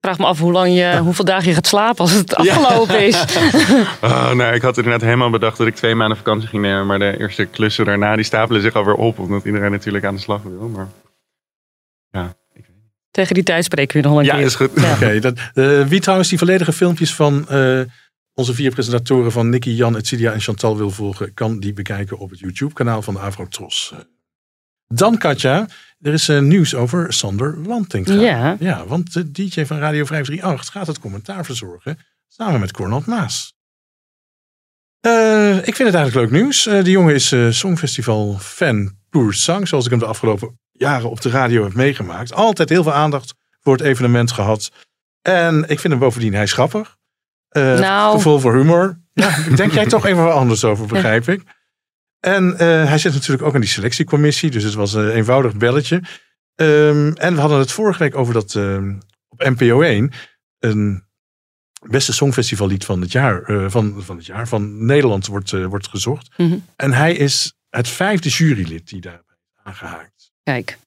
Vraag me af hoe lang je, hoeveel dagen je gaat slapen als het afgelopen ja. is.
oh, nou, ik had inderdaad helemaal bedacht dat ik twee maanden vakantie ging nemen. Maar de eerste klussen daarna die stapelen zich alweer op. Omdat iedereen natuurlijk aan de slag wil. Maar ja,
tegen die tijd spreken we nog een
ja,
keer.
Ja, is goed.
Ja. Okay, dat, uh, wie trouwens die volledige filmpjes van uh, onze vier presentatoren van Nicky, Jan, Etsidia en Chantal wil volgen, kan die bekijken op het YouTube-kanaal van de Avrotros. Dan Katja, er is uh, nieuws over Sander Lanting.
Ja.
ja, want de DJ van Radio 538 gaat het commentaar verzorgen samen met Cornald Maas. ik vind het eigenlijk leuk nieuws. de jongen is Songfestival fan Poer Sang, zoals ik hem de afgelopen jaren op de radio heb meegemaakt. Altijd heel veel aandacht voor het evenement gehad. En ik vind hem bovendien, hij is grappig. Uh,
nou.
Gevoel voor humor. Ja, denk jij toch even wat anders over, begrijp ik. En uh, hij zit natuurlijk ook aan die selectiecommissie. Dus het was een eenvoudig belletje. Um, en we hadden het vorige week over dat uh, op NPO 1 een beste songfestivallied van het jaar, uh, van, van het jaar van Nederland wordt, wordt gezocht.
Mm -hmm.
En hij is het vijfde jurylid die daarbij is aangehaakt.
Kijk.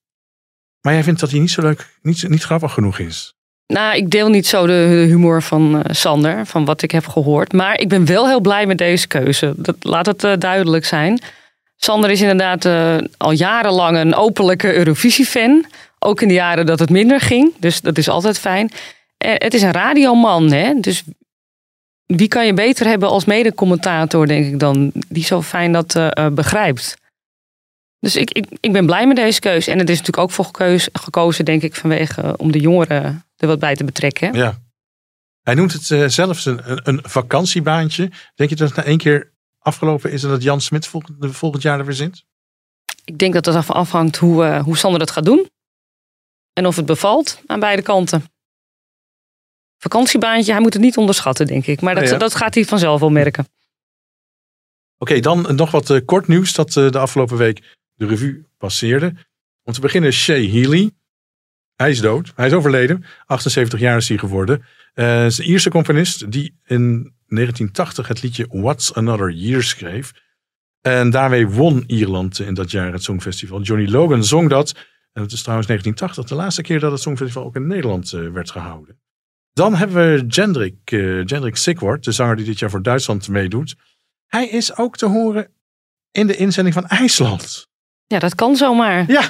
Maar jij vindt dat hij niet zo leuk, niet, niet grappig genoeg is?
Nou, ik deel niet zo de humor van uh, Sander, van wat ik heb gehoord. Maar ik ben wel heel blij met deze keuze. Dat, laat het uh, duidelijk zijn. Sander is inderdaad uh, al jarenlang een openlijke Eurovisie-fan. Ook in de jaren dat het minder ging. Dus dat is altijd fijn. het is een radioman, hè? Dus wie kan je beter hebben als mede-commentator, denk ik dan, die zo fijn dat begrijpt. Dus ik, ik, ik ben blij met deze keuze. En het is natuurlijk ook voor gekozen, gekozen denk ik, vanwege eh, om de jongeren er wat bij te betrekken.
Ja. Hij noemt het uh, zelfs een, een, vakantiebaantje. Denk je dat het na één keer afgelopen is en dat Jan Smit volgend, volgend jaar er weer zit?
Ik denk dat het afhangt hoe, uh, hoe Sander dat gaat doen. En of het bevalt aan beide kanten. Vakantiebaantje, hij moet het niet onderschatten, denk ik. Maar dat, ja. dat gaat hij vanzelf wel merken.
Oké, okay, dan nog wat uh, kort nieuws dat de afgelopen week de revue passeerde. Om te beginnen Shay Healy. Hij is dood. Hij is overleden. 78 jaar is hij geworden. Uh, is een Ierse componist die in 1980 het liedje What's Another Year schreef. En daarmee won Ierland in dat jaar het Songfestival. Johnny Logan zong dat. En het is trouwens 1980 de laatste keer dat het Songfestival ook in Nederland uh, werd gehouden. Dan hebben we Jendrik, uh, Jendrik de zanger die dit jaar voor Duitsland meedoet. Hij is ook te horen in de inzending van IJsland.
Ja, dat kan zomaar.
Ja,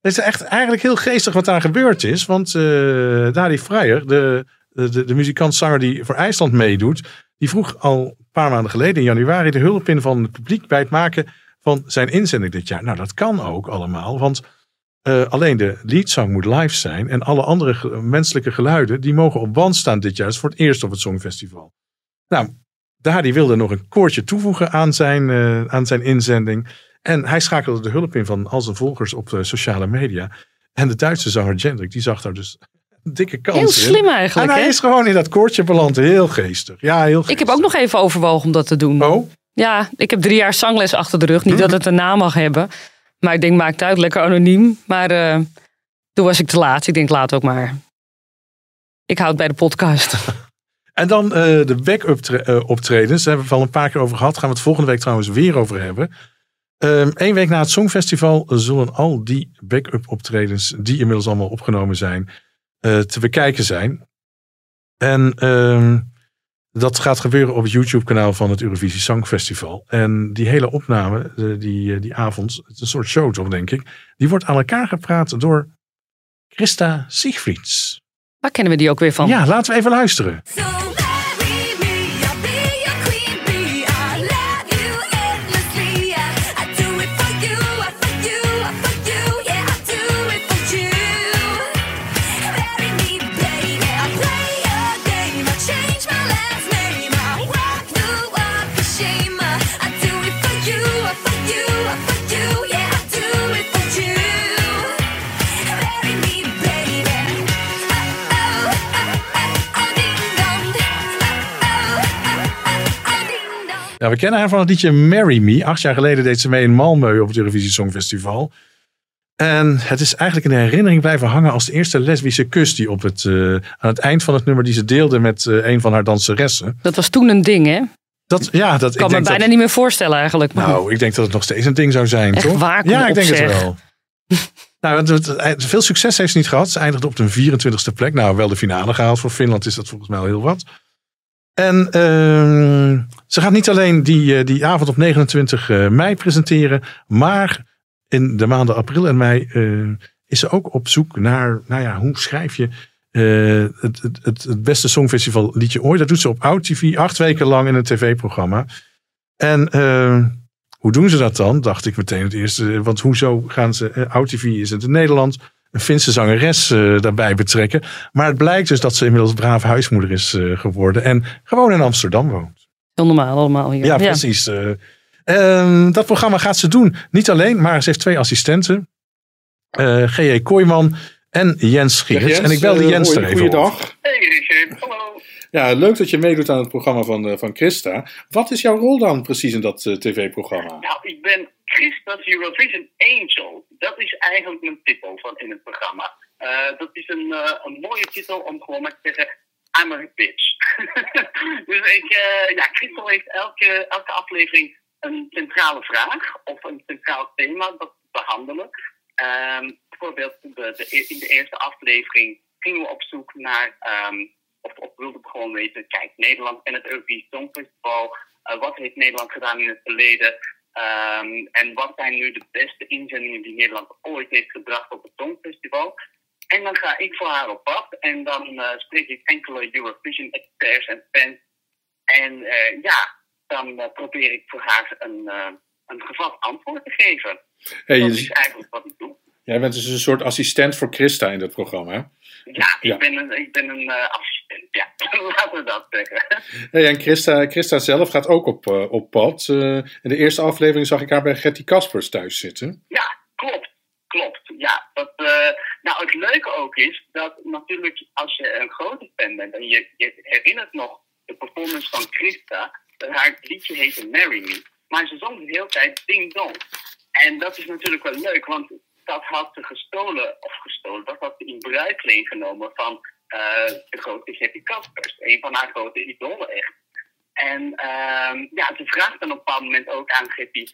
het is echt eigenlijk heel geestig wat daar gebeurd is. Want uh, Dari Freyer, de, de, de muzikant-zanger die voor IJsland meedoet, die vroeg al een paar maanden geleden in januari de hulp in van het publiek bij het maken van zijn inzending dit jaar. Nou, dat kan ook allemaal, want uh, alleen de leadzang moet live zijn en alle andere menselijke geluiden die mogen op band staan dit jaar. Dat is voor het eerst op het Songfestival. Nou, Dari wilde nog een koortje toevoegen aan zijn, uh, aan zijn inzending. En hij schakelde de hulp in van al zijn volgers op de sociale media. En de Duitse zanger Jendrik, die zag daar dus een dikke kans
Heel slim eigenlijk.
En hij
hè?
is gewoon in dat koortje beland. Heel geestig. Ja, heel geestig.
Ik heb ook nog even overwogen om dat te doen.
Oh?
Ja, ik heb drie jaar zangles achter de rug. Niet dat het een naam mag hebben. Maar ik denk, maakt uit, lekker anoniem. Maar eh, toen was ik te laat. Ik denk, laat ook maar. Ik houd bij de podcast.
En dan eh, de backup tre- eh, optredens. Daar hebben we al een paar keer over gehad. Gaan we het volgende week trouwens weer over hebben. Eén week na het Songfestival zullen al die backup optredens, die inmiddels allemaal opgenomen zijn, eh, te bekijken zijn. En ehm, dat gaat gebeuren op het YouTube-kanaal van het Eurovisie Songfestival. En die hele opname, die, eh, die avond, het is een soort show toch, denk ik, die wordt aan elkaar gepraat door Christa Siegfrieds.
Waar kennen we die ook weer van?
Ja, laten we even luisteren. Ja, we kennen haar van het liedje Marry Me. Acht jaar geleden deed ze mee in Malmö op het Eurovisie Songfestival. En het is eigenlijk in de herinnering blijven hangen als de eerste lesbische kus die op het, eh, aan het eind van het nummer die ze deelde met eh, een van haar danseressen.
Dat was toen een ding, hè?
Dat, ja, dat,
Ik kan
ik
me bijna
dat,
niet meer voorstellen eigenlijk. Maar
Nou, ik denk dat het nog steeds een ding zou zijn,
Echt
toch?
waar,
ja, ik denk het wel. nou, veel succes heeft ze niet gehad. Ze eindigde op de 24ste plek. Nou, wel de finale gehaald. Voor Finland is dat volgens mij al heel wat. En ehm, ze gaat niet alleen die, eh, die avond op 29 eh, mei presenteren, maar in de maanden april en mei eh, is ze ook op zoek naar, nou ja, hoe schrijf je het, het, het, beste songfestival liedje ooit. Dat doet ze op Oud TV, acht weken lang in een tv-programma. En eh, hoe doen ze dat dan? Dacht ik meteen het eerste. Want hoezo gaan ze, Oud TV is het in Nederland, een Finse zangeres eh, daarbij betrekken. Maar het blijkt dus dat ze inmiddels braaf huismoeder is eh, geworden en gewoon in Amsterdam woont.
heel normaal allemaal hier.
Ja, precies. eh. Ehm, dat programma gaat ze doen. Niet alleen, maar ze heeft twee assistenten. G.J. Kooijman en Jens Schiers.
Jens,
en ik belde
eh,
Jens er even op.
Goeiedag.
Hey Richard, hallo.
Ja, leuk dat je meedoet aan het programma van, eh, van Christa. Wat is jouw rol dan precies in dat eh, tv-programma?
Nou, ik ben Christa's Eurovision Angel. Dat is eigenlijk mijn titel van in het programma. Eh, dat is een, eh, een mooie titel om gewoon maar te zeggen, I'm a bitch. dus ik, eh, ja, Christel heeft elke, elke aflevering een centrale vraag of een centraal thema dat we behandelen. Ehm, bijvoorbeeld de, de, in de eerste aflevering gingen we op zoek naar, ehm, of, of wilden we gewoon weten, kijk, Nederland en het Eurovisie Songfestival, eh, wat heeft Nederland gedaan in het verleden? Ehm, en wat zijn nu de beste inzendingen die Nederland ooit heeft gebracht op het Songfestival? En dan ga ik voor haar op pad en dan eh, spreek ik enkele Eurovision experts en fans. En eh, ja, dan eh, probeer ik voor haar een, eh, een gevat antwoord te geven.
Hey,
dat is eigenlijk wat ik doe.
Jij bent dus een soort assistent voor Christa in dat programma. hè?
Ja,
Ja.
ik ben een, ik ben een eh, assistent. Ja, laten we dat zeggen.
Hey, en Christa, Christa zelf gaat ook op, eh, op pad. Eh, in de eerste aflevering zag ik haar bij Getty Kaspers thuis zitten.
Ja, klopt. Klopt. Ja, dat, nou, het leuke ook is dat natuurlijk als je een grote fan bent en je, je herinnert nog de performance van Christa, dat haar liedje heette Marry Me, maar ze zong de hele tijd Ding Dong. En dat is natuurlijk wel leuk, want dat had ze gestolen, of gestolen, dat had ze in bruikleen genomen van eh, de grote Getty Kaspers, een van haar grote idolen echt. En ehm, ja, ze vraagt dan op een bepaald moment ook aan Getty,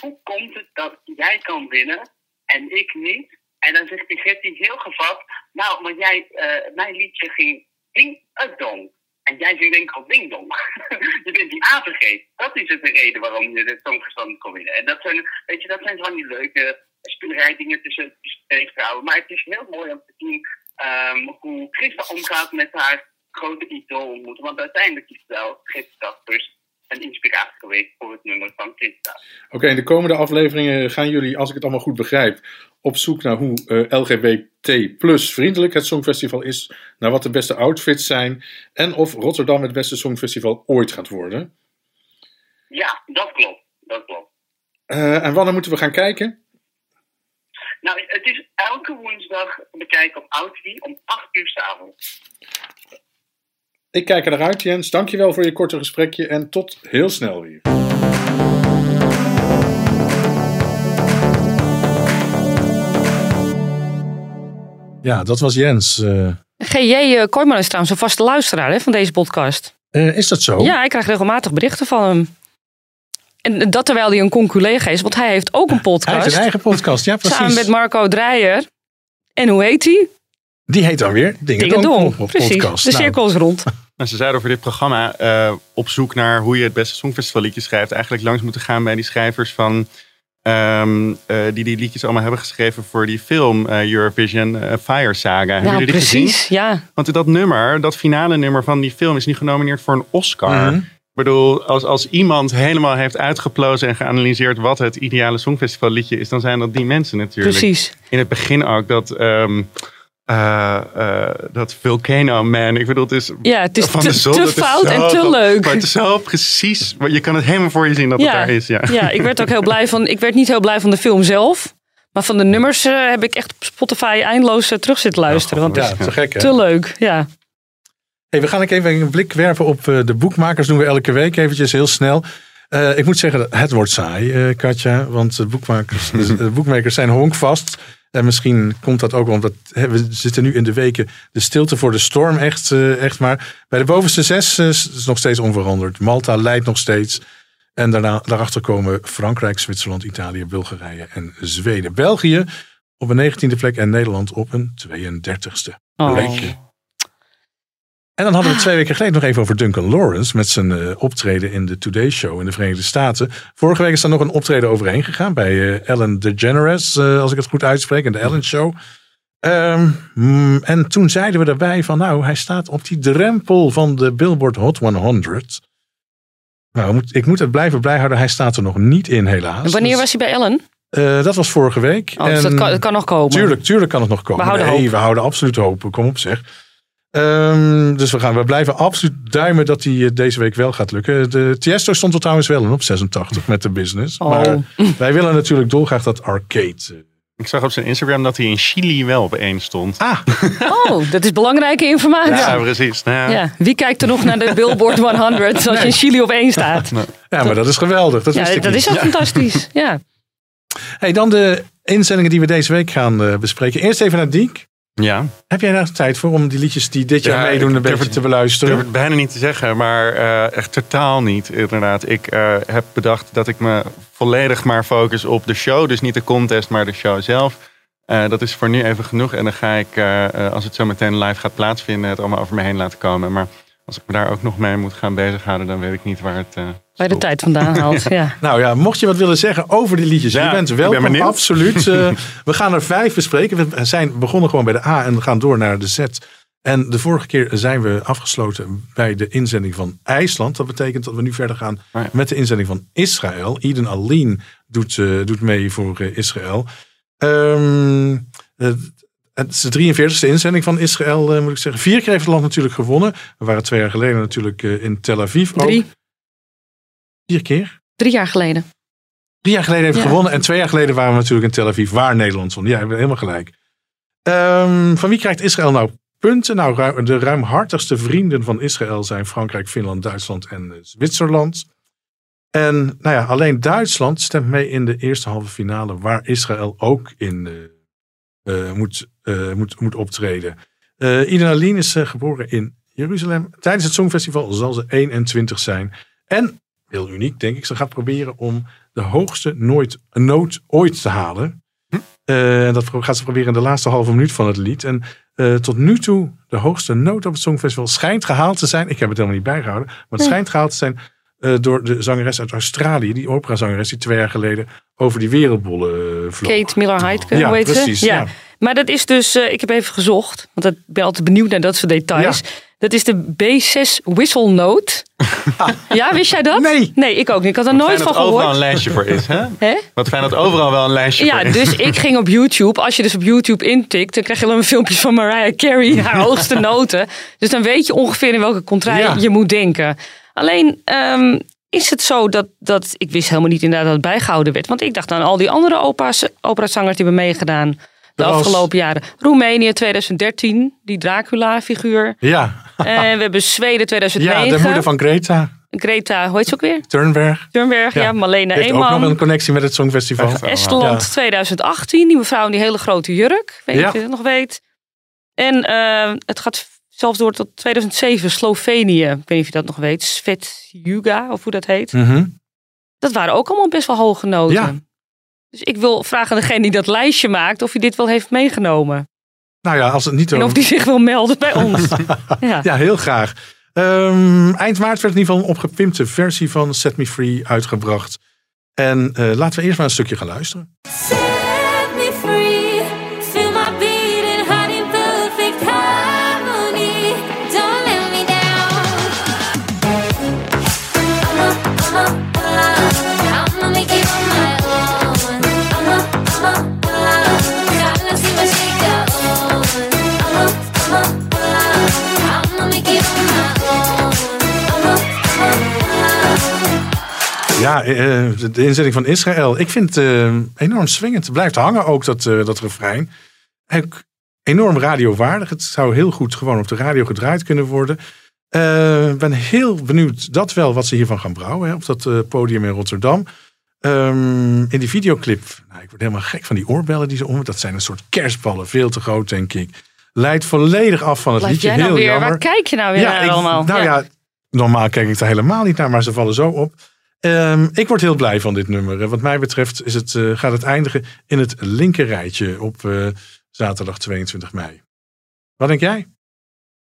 hoe komt het dat jij kan winnen en ik niet? En dan zegt die Getty heel gevat, nou, maar jij, eh, mijn liedje ging ding dong. En jij zingt denk ik al ding dong. je bent die A vergeten. Dat is het de reden waarom je dit songverstand kon winnen. En dat zijn, weet je, dat zijn van die leuke spelerijdingen tussen, twee vrouwen. Maar het is heel mooi om te zien ehm, hoe Christa omgaat met haar grote idool ontmoeten. Want uiteindelijk is wel Christa Kaspers een inspiratie geweest voor het nummer van Christa.
Oké, in de komende afleveringen gaan jullie, als ik het allemaal goed begrijp, op zoek naar hoe eh, LGBT plus vriendelijk het Songfestival is, naar wat de beste outfits zijn en of Rotterdam het beste Songfestival ooit gaat worden.
Ja, dat klopt. Dat klopt.
Eh, en wanneer moeten we gaan kijken?
Nou, het is elke woensdag bekijken op Outwie om 8 uur s'avonds.
Ik kijk er naar uit, Jens. Dankjewel voor je korte gesprekje en tot heel snel weer.
Ja, dat was Jens. Eh,
GJ uh, Kooijman is trouwens een vaste luisteraar hè, van deze podcast.
eh, is dat zo?
Ja, ik krijg regelmatig berichten van hem. En dat terwijl hij een conculega is, want hij heeft ook een
Hij
podcast.
heeft een eigen podcast, ja precies.
samen met Marco Dreyer. En hoe heet hij?
Die heet dan weer Dingen,
Precies,
podcast.
de
Nou,
cirkel is rond.
Nou, ze zeiden over dit programma eh, op zoek naar hoe je het beste songfestivalliedje schrijft. Eigenlijk langs moeten gaan bij die schrijvers van. Ehm, eh, die die liedjes allemaal hebben geschreven voor die film eh, Eurovision eh, Fire Saga. Hebben
Nou,
jullie die gezien?
precies. Ja.
Want dat nummer, dat finale nummer van die film, is nu genomineerd voor een Oscar.
Mhm.
Ik bedoel, als, als iemand helemaal heeft uitgeplozen en geanalyseerd wat het ideale songfestivalliedje is, dan zijn dat die mensen natuurlijk.
Precies.
In het begin ook dat. ehm, eh, eh, dat Volcano Man. Ik bedoel, het is.
Ja, het is
van
te-
de zon,
te
het is
fout en te leuk.
Maar het is zo precies. maar Je kan het helemaal voor je zien dat
Ja.
het daar is. Ja.
Ja, ik werd ook heel blij van. Ik werd niet heel blij van de film zelf. Maar van de nummers eh, heb ik echt op Spotify eindeloos terug zitten luisteren. Want het
Ja,
is
te gek
te leuk. Ja.
Hey, we gaan ook even een blik werpen op eh, de boekmakers. doen we elke week eventjes heel snel. Eh, ik moet zeggen, het wordt saai, eh, Katja. Want de boekmakers, de boekmakers zijn honkvast. En misschien komt dat ook omdat hè, we zitten nu in de weken de stilte voor de storm echt, eh, echt maar. Bij de bovenste zes is het nog steeds onveranderd. Malta leidt nog steeds. En daarna, daarachter komen Frankrijk, Zwitserland, Italië, Bulgarije en Zweden. België op een 19e plek en Nederland op een 32e
Oh.
En dan hadden we twee weken geleden nog even over Duncan Lawrence met zijn eh, optreden in de Today Show in de Verenigde Staten. Vorige week is daar nog een optreden overheen gegaan bij eh, Ellen DeGeneres, eh, als ik het goed uitspreek, in de Ellen Show. Ehm, mm, en toen zeiden we daarbij van nou, hij staat op die drempel van de Billboard Hot 100. Nou, ik moet het blijven blij houden, hij staat er nog niet in helaas.
En wanneer
Dus,
was hij bij Ellen?
dat was vorige week.
Oh, dus dat
En-
kan, dat kan nog komen.
Tuurlijk, tuurlijk kan het nog komen.
We houden
nee,
hoop.
we houden absoluut hoop. Kom op zeg. Ehm, dus we, gaan, we blijven absoluut duimen dat die eh, deze week wel gaat lukken. De Tiesto stond er trouwens wel in op 86 met de business.
Oh.
Maar wij willen natuurlijk dolgraag dat arcade. eh.
Ik zag op zijn Instagram dat hij in Chili wel op één stond.
Ah,
Oh, dat is belangrijke informatie.
Ja, precies. Nou, ja.
Wie kijkt er nog naar de Billboard 100 als je in Chili op één staat?
ja, maar dat is geweldig. Dat, wist
Ja,
ik
dat
niet.
is ook fantastisch. Ja.
Hey, dan de inzendingen die we deze week gaan eh, bespreken. Eerst even naar Diek.
Ja.
Heb jij daar tijd voor om die liedjes die dit jaar
Ja,
meedoen
ik
een beetje
het-
te
Ik durf
beluisteren?
het bijna niet te zeggen, maar eh, echt totaal niet, inderdaad. Ik eh, heb bedacht dat ik me volledig maar focus op de show. Dus niet de contest, maar de show zelf. Eh, dat is voor nu even genoeg. En dan ga ik, als het zo meteen live gaat plaatsvinden, het allemaal over me heen laten komen. Maar als ik me daar ook nog mee moet gaan bezighouden, dan weet ik niet waar het eh
Waar je de tijd vandaan haalt. Ja.
Nou ja, mocht je wat willen zeggen over die liedjes,
Ja,
je bent
ik ben
absoluut. Eh, we gaan er vijf bespreken. We zijn begonnen gewoon bij de A en we gaan door naar de Z. En de vorige keer zijn we afgesloten bij de inzending van IJsland. Dat betekent dat we nu verder gaan
Oh ja.
met de inzending van Israël. Eden Aline doet, eh, doet mee voor eh, Israël. Ehm, eh, het is de 43e inzending van Israël, eh, moet ik zeggen. Vier keer heeft het land natuurlijk gewonnen. We waren twee jaar geleden natuurlijk eh, in Tel Aviv. ook.
Drie,
Vier keer?
drie jaar geleden.
Drie jaar geleden heeft
Ja.
gewonnen. En twee jaar geleden waren we natuurlijk in Tel Aviv, waar Nederland won. Ja, helemaal gelijk. Ehm, van wie krijgt Israël nou punten? Nou, ru- de ruimhartigste vrienden van Israël zijn Frankrijk, Finland, Duitsland en Zwitserland. En nou ja, alleen Duitsland stemt mee in de eerste halve finale, waar Israël ook in eh, moet, eh, moet, moet optreden. Eh Iden Aline is eh, geboren in Jeruzalem. Tijdens het Songfestival zal ze 21 zijn. En, heel uniek denk ik, ze gaat proberen om de hoogste nooit, noot ooit te halen. Eh, En dat gaat ze proberen in de laatste halve minuut van het lied. En eh, tot nu toe, de hoogste noot op het Songfestival schijnt gehaald te zijn. Ik heb het helemaal niet bijgehouden. Maar het
Nee.
schijnt gehaald te zijn eh, door de zangeres uit Australië. Die operazangeres die twee jaar geleden over die wereldbollen uh, vloog.
Kate Miller-Heidke,
Ja,
hoe heet
precies,
ze?
ja.
Maar dat is dus, eh, ik heb even gezocht, want ik ben altijd benieuwd naar dat soort details. Dat is de B6 whistle note. ja, wist jij dat?
Nee.
Nee, ik ook niet. Ik had er
Wat
nooit
fijn
van
dat overal een
gehoord.
lijstje voor is, hè?
Hè?
Wat fijn dat overal wel een lijstje
Ja,
voor is.
dus ik ging op YouTube. Als je dus op YouTube intikt, dan krijg je dan filmpjes van Mariah Carey, haar hoogste noten. Dus dan weet je ongeveer in welke contrai
Ja.
je moet denken. Alleen ehm, is het zo dat, dat, ik wist helemaal niet inderdaad dat het bijgehouden werd. Want ik dacht aan al die andere opa's, operazangers die hebben meegedaan de
was-
afgelopen jaren. Roemenië 2013, die Dracula-figuur.
Ja.
En we hebben Zweden 2009.
ja, de moeder van Greta
Greta, hoe heet ze ook weer?
Thunberg.
Thunberg, ja,
Ja.
Malena
Heeft ook nog een connectie met het Songfestival.
Echt,
Estland
Ja.
2018, die mevrouw in die hele grote jurk. Weet
Ja.
je dat nog weet. En eh, het gaat zelfs door tot 2007, Slovenië. Ik weet niet of je dat nog weet. Svet Juga, of hoe dat heet.
Mhm.
Dat waren ook allemaal best wel hoge noten.
Ja.
Dus ik wil vragen aan degene die dat lijstje maakt... of hij dit wel heeft meegenomen.
Nou ja, als het niet
En of die zich wil melden bij ons. ja.
Ja, heel graag. Ehm, eind maart werd in ieder geval een opgepimpte versie van Set Me Free uitgebracht. En eh, laten we eerst maar een stukje gaan luisteren. Ja, eh, de- inzetting van Israël. Ik vind het eh, enorm swingend. Het blijft hangen ook, dat, eh, dat refrein. Ook enorm radiowaardig. Het zou heel goed gewoon op de radio gedraaid kunnen worden. Ik ben heel benieuwd dat wel wat ze hiervan gaan brouwen. Hè, op dat podium in Rotterdam. Ehm, in die videoclip, nou, ik word helemaal gek van die oorbellen die ze om. Dat zijn een soort kerstballen, veel te groot denk ik. Leidt volledig af van het
Blijf
liedje.
jij nou
heel
weer?
jammer.
Waar kijk je nou weer naar
ik-
allemaal?
Nou ja. normaal kijk ik er helemaal niet naar, maar ze vallen zo op. Ehm, ik word heel blij van dit nummer. Eh, Wat mij betreft is het, eh, gaat het eindigen in het linker rijtje op eh, zaterdag 22 mei. Wat denk jij?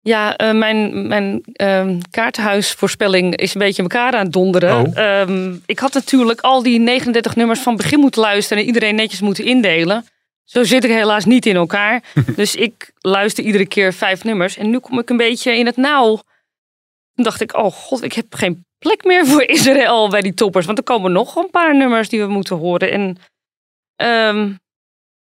Ja, mijn, mijn ehm, kaartenhuisvoorspelling is een beetje elkaar aan het donderen.
Oh.
Ehm, ik had natuurlijk al die 39 nummers van begin moeten luisteren en iedereen netjes moeten indelen. Zo zit ik helaas niet in elkaar. dus ik luister iedere keer vijf nummers. En nu kom ik een beetje in het nauw. Toen dacht ik, oh god, ik heb geen plek meer voor Israël bij die toppers. Want er komen nog een paar nummers die we moeten horen. En ehm,